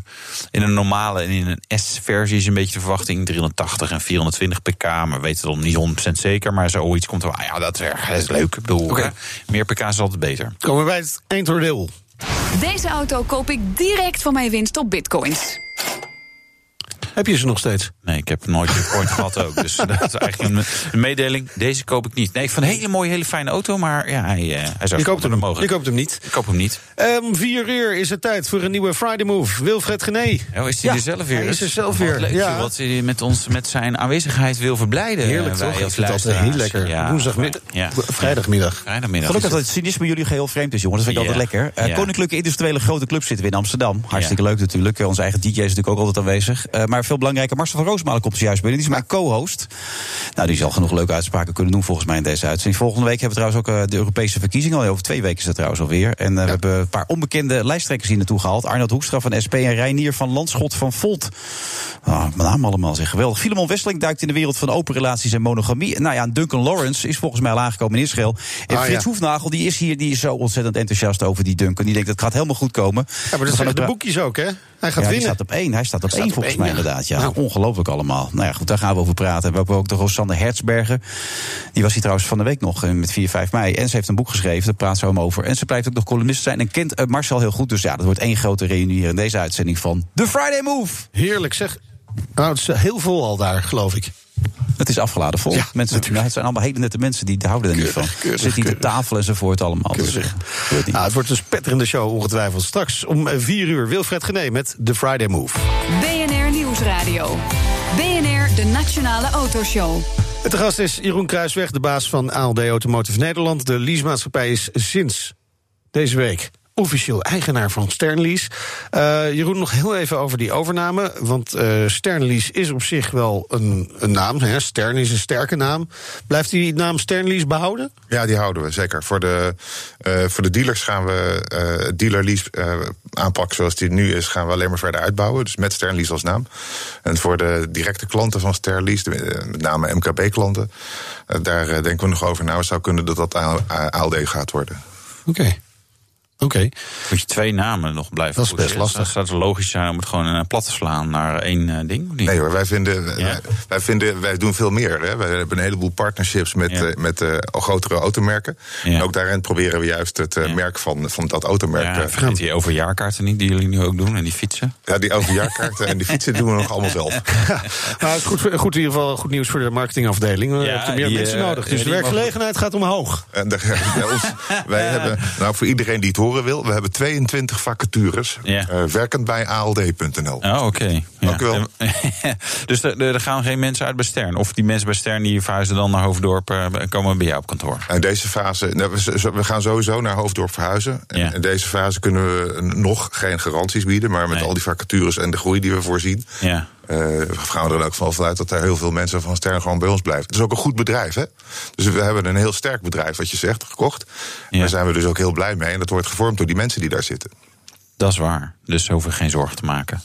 in een normale en in een S-versie is een beetje verwachting. 380 en 420 pk. Maar we weten het nog niet 100% zeker. Maar zoiets komt er wel. Ja, dat is, erg- dat is leuk. Ik bedoel, meer pk is altijd beter. Komen we bij het eindoordeel. Deze auto koop ik direct van mijn winst op bitcoins. Heb je ze nog steeds? Nee, ik heb nooit Bitcoin gehad ook. Dus dat is eigenlijk een, mededeling. Deze koop ik niet. Nee, ik vind een hele mooie, hele fijne auto. Maar ja, hij, eh, hij zou Je koopt hem, je mogelijk. koopt hem niet. Ik koop hem niet. Om vier uur is het tijd voor een nieuwe Friday Move. Wilfred Gené. Oh, is hij Ja, er zelf weer? hij is er zelf Wat weer, leuk, ja. Wat hij met ons met zijn aanwezigheid wil verblijden. Heerlijk eh, toch? Ik vind dat altijd heel lekker. Ja, Woensdagmiddag. Ja. Vrijdagmiddag. Vrijdagmiddag. Gelukkig is dat het. cynisme jullie geheel vreemd is, jongens. Dat vind ik Ja. altijd lekker. Eh. Koninklijke Industriële Grote Club zitten we in Amsterdam. Hartstikke leuk natuurlijk. Onze eigen DJ is natuurlijk ook altijd aanwezig. Eh, maar veel belangrijker, Marcel van Roosmalen komt zojuist binnen. Die is mijn co-host. Nou, die zal genoeg leuke uitspraken kunnen doen volgens mij in deze uitzending. Volgende week hebben we trouwens ook eh, de Europese verkiezingen. Al over twee weken is dat trouwens alweer. En eh, we hebben een paar onbekende lijsttrekkers hier naartoe gehaald. Arnold Hoekstra van SP en Reinier van Landschot van Volt. Ah, mijn naam allemaal zeg geweldig. Filemon Wesseling duikt in de wereld van open relaties en monogamie. Nou ja, Duncan Lawrence is volgens mij al aangekomen in Israël. En Ah, Frits ja. Hoefnagel, die is hier, die is zo ontzettend enthousiast over die Duncan. Die denkt dat het gaat helemaal goed komen. Ja, maar dat ook de boekjes ook, hè? Hij gaat ja, winnen. staat op één. Hij staat op Hij één staat op volgens één, mij ja. inderdaad. Ja, Nou. ongelooflijk allemaal. Nou ja, goed, daar gaan we over praten. We hebben ook de Rosanne Hertzberger. Die was hier trouwens van de week nog eh, met 4, 5 mei. En ze heeft een boek geschreven, daar praat ze hem over. En ze blijft ook nog columnist te zijn en kent eh, Marcel heel goed. Dus ja, dat wordt één grote reunie hier in deze uitzending van The Friday Move. Heerlijk zeg. Nou, het is heel vol al daar, geloof ik. Het is afgeladen vol. Ja, mensen, nou, het zijn allemaal hele nette mensen die houden er niet van. Keurig, Zitten hier te tafel enzovoort allemaal. Dus, Keurig. eh, niet. Nou, het wordt een spetterende show, ongetwijfeld. Straks om eh, vier uur Wilfred Gené met The Friday Move. BNR Nieuwsradio. BNR, de Nationale Autoshow. De gast is Jeroen Kruisweg, de baas van ALD Automotive Nederland. De leasemaatschappij is sinds deze week officieel eigenaar van Sternlease. Eh, Jeroen, nog heel even over die overname. Want eh Sternlease is op zich wel een, een naam. Hè? Stern is een sterke naam. Blijft die naam Sternlease behouden? Ja, die houden we zeker. Voor de, eh, voor de dealers gaan we eh dealer lease eh, aanpak zoals die nu is, gaan we alleen maar verder uitbouwen. Dus met Sternlease als naam. En voor de directe klanten van Sternlease, met name MKB-klanten, daar denken we nog over na. Het zou kunnen dat dat ALD gaat worden. Oké. Oké. Moet je twee namen nog blijven Dat is best lastig. Dan zou het logisch zijn om het gewoon eh, plat te slaan naar één eh, ding? of niet? Nee hoor, wij vinden, Ja. wij, wij vinden, wij doen veel meer. Hè. Wij hebben een heleboel partnerships met, Ja. eh, met eh, grotere automerken. Ja. En ook daarin proberen we juist het eh, Ja. merk van, van dat automerk. Ja, eh, vergeet die overjaarkaarten niet, die jullie nu ook doen, en die fietsen. ja, die overjaarkaarten en die fietsen doen we nog allemaal zelf. Nou, het is goed, goed in ieder geval goed nieuws voor de marketingafdeling. We Ja, hebben meer die, mensen eh, nodig. Dus de werkgelegenheid gaat omhoog. En de, ons, wij hebben, nou voor iedereen die het horen wil, we hebben 22 vacatures. Ja. eh, werkend bij ald.nl. Oh, oké. Ja. Dank u wel. dus er, er gaan geen mensen uit bij Stern? Of die mensen bij Stern die verhuizen dan naar Hoofddorp, eh, komen bij jou op kantoor? In deze fase, nou, we, gaan sowieso naar Hoofddorp verhuizen. En Ja. In deze fase kunnen we nog geen garanties bieden. Maar met Nee. al die vacatures en de groei die we voorzien... Ja. Eh, gaan we er ook van vanuit dat er heel veel mensen van Stern gewoon bij ons blijven. Het is ook een goed bedrijf, hè? Dus we hebben een heel sterk bedrijf, wat je zegt, gekocht. Ja. Daar zijn we dus ook heel blij mee. En dat wordt gevormd door die mensen die daar zitten. Dat is waar. Dus hoeven geen zorgen te maken.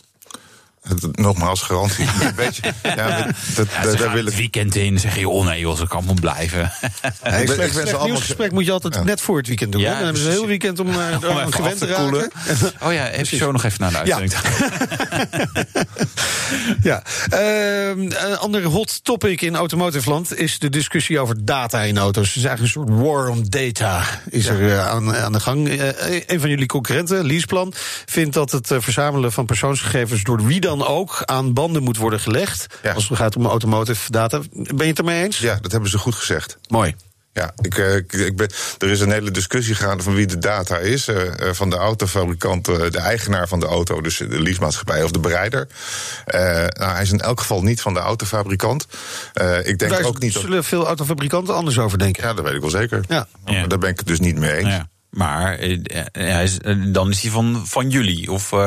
Nogmaals, garantie. Weet je, ja, dat, Ja, daar het weekend in, zeg je, oh nee joh, ze kan wel blijven. Nee, ik ben- ik slecht, ben ze slecht allemaal- nieuwsgesprek moet je altijd net voor het weekend doen. Ja, hè? Dan hebben ze een heel weekend om, eh, Om even gewend te te koelen. Oh ja, heb je zo nog even naar de Ja. uitzending. Ja. Ehm, een ander hot topic in automotive land is de discussie over data in auto's. Het is eigenlijk een soort war on data is er eh, aan, aan de gang. Eh, een van jullie concurrenten, Leaseplan, vindt dat het verzamelen van persoonsgegevens door de dan ook aan banden moet worden gelegd. Ja. Als het gaat om automotive data. Ben je het ermee eens? Ja, dat hebben ze goed gezegd. Mooi. Ja, ik, eh, ik, ik ben, er is een hele discussie gaande van wie de data is. eh, eh, van de autofabrikant, de eigenaar van de auto, dus de leasemaatschappij of de bereider. Eh, nou, hij is in elk geval niet van de autofabrikant. Eh, ik denk Daar ook niet dat. zullen veel autofabrikanten anders over denken. Ja, dat weet ik wel zeker. Ja. Daar ben ik het dus niet mee eens. Ja. Maar eh, eh, hij is, eh, dan is hij van, van jullie? Of, eh,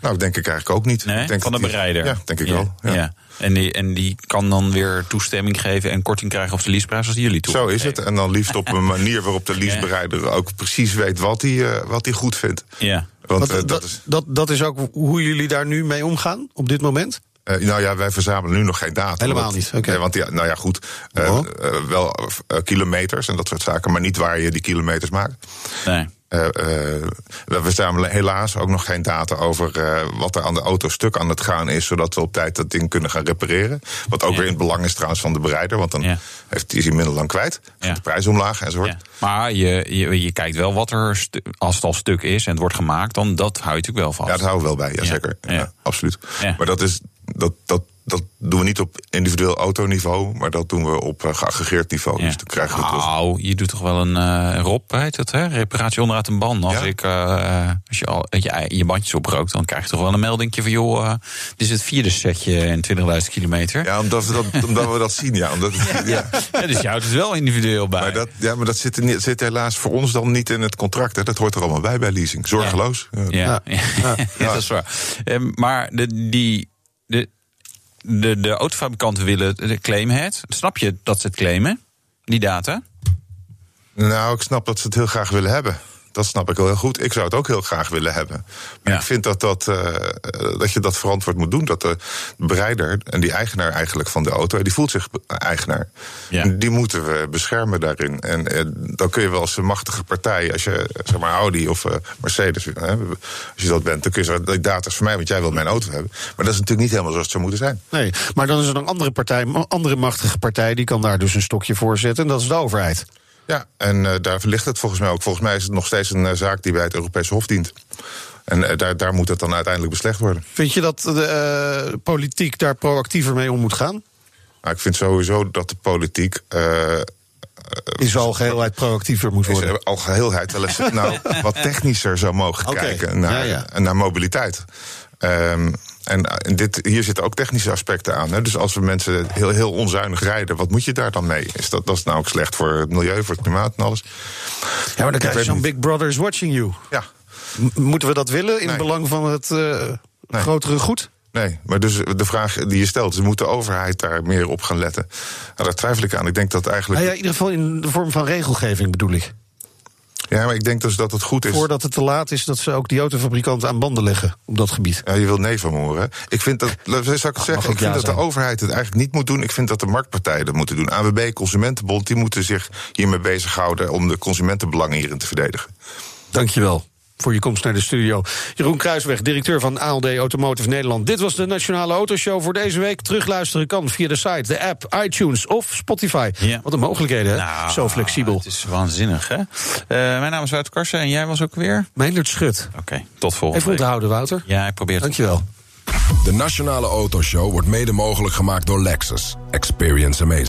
Nou, denk ik eigenlijk ook niet. nee? Ik denk van de die- bereider? Ja, denk ik Ja, wel. Ja. ja. En, die, en die kan dan weer toestemming geven en korting krijgen op de leaseprijs als die jullie toe. Zo is het. En dan liefst op een manier waarop de leasebereider ook precies weet wat hij, eh, wat hij goed vindt. Ja. Want Want, dat, dat is. dat, dat is ook hoe jullie daar nu mee omgaan op dit moment? Eh, nou ja, wij verzamelen nu nog geen data. Helemaal Want- niet, oké. Nee, want ja, nou ja, goed. eh, Oh. eh, wel eh, kilometers en dat soort zaken, maar niet waar je die kilometers maakt. Nee. Eh, eh, we verzamelen helaas ook nog geen data over eh, wat er aan de auto stuk aan het gaan is, zodat we op tijd dat ding kunnen gaan repareren. Wat ook Ja. weer in het belang is trouwens van de bereider, want dan Ja. heeft, is hij minder lang kwijt. Gaat Ja. de prijs omlaag enzovoort. Ja. Maar je, je, je kijkt wel wat er, als het al stuk is en het wordt gemaakt, dan dat hou je natuurlijk wel vast. Ja, dat houden we wel bij, jazeker. Ja. Absoluut. Maar dat, is, dat, dat, dat doen we niet op individueel autoniveau, maar dat doen we op uh, geaggregeerd niveau. Ja. Dus dan krijgen we. Nou, je doet toch wel een uh, ROP, heet het, hè? Reparatie onderuit een band. Als, Ja. ik, uh, als je al je, je bandjes oprookt, dan krijg je toch wel een meldingje van... joh, dit is het vierde setje in 20.000 kilometer. Ja, omdat we dat, omdat we dat zien, ja. Omdat, het- ja. Ja, dus je houdt het wel individueel bij. Maar dat, ja, maar dat zit, zit helaas voor ons dan niet in het contract. Hè. Dat hoort er allemaal bij bij leasing. Zorgeloos. Ja. Ja, ja. dat is waar. Ehm, maar de, die, de, de, de autofabrikanten willen de claim het. Snap je dat ze het claimen, die data? Nou, ik snap dat ze het heel graag willen hebben. Dat snap ik wel heel goed. Ik zou het ook heel graag willen hebben. Maar Ja. ik vind dat, dat, uh, dat je dat verantwoord moet doen. Dat de bereider en die eigenaar eigenlijk van de auto, die voelt zich eigenaar. Ja. Die moeten we beschermen daarin. En uh, dan kun je wel als een machtige partij, als je zeg maar Audi of uh, Mercedes, als je dat bent, dan kun je zeggen: de data is voor mij, want jij wilt mijn auto hebben. Maar dat is natuurlijk niet helemaal zoals het zou moeten zijn. Nee, maar dan is er een andere partij, een andere machtige partij, die kan daar dus een stokje voor zetten. En dat is de overheid. Ja, en uh, daar ligt het volgens mij ook. Volgens mij is het nog steeds een uh, zaak die bij het Europese Hof dient. En uh, daar, daar moet het dan uiteindelijk beslecht worden. Vind je dat de politiek daar proactiever mee om moet gaan? Nou, ik vind sowieso dat de politiek. in zijn algeheelheid proactiever moet worden. In zijn algeheelheid wel eens nou, wat technischer zou mogen okay. kijken naar, ja, ja. naar mobiliteit. Um, en dit, hier zitten ook technische aspecten aan. Hè. Dus als we mensen heel, heel onzuinig rijden, wat moet je daar dan mee? Is dat, dat is nou ook slecht voor het milieu, voor het klimaat en alles? Ja, maar dan krijg je zo'n Big Brother is watching you. Ja. M moeten we dat willen in nee. belang van het uh, nee. grotere goed? Nee, maar dus de vraag die je stelt, moet de overheid daar meer op gaan letten? Nou, daar twijfel ik aan. Ik denk dat eigenlijk. Nou ja, in ieder geval in de vorm van regelgeving bedoel ik. Ja, maar ik denk dus dat het goed is. Voordat het te laat is, dat ze ook die autofabrikanten aan banden leggen op dat gebied. Ja, je wil nee van horen. Ik vind dat, zou ik het zeggen, ik vind ja dat zijn. de overheid het eigenlijk niet moet doen. Ik vind dat de marktpartijen dat moeten doen. AWB, Consumentenbond, die moeten zich hiermee bezighouden om de consumentenbelangen hierin te verdedigen. Dankjewel voor je komst naar de studio. Jeroen Kruisweg, directeur van ALD Automotive Nederland. Dit was de Nationale Autoshow voor deze week. Terugluisteren kan via de site, de app, iTunes of Spotify. Ja. Wat een mogelijkheden, hè? Nou, Zo flexibel. Het is waanzinnig, hè? Uh, mijn naam is Wouter Karsen en jij was ook weer? Meindert Schut. Oké, okay, tot volgende Even onthouden, Wouter. Ja, ik probeer het. Dankjewel. De Nationale Autoshow wordt mede mogelijk gemaakt door Lexus. Experience amazing.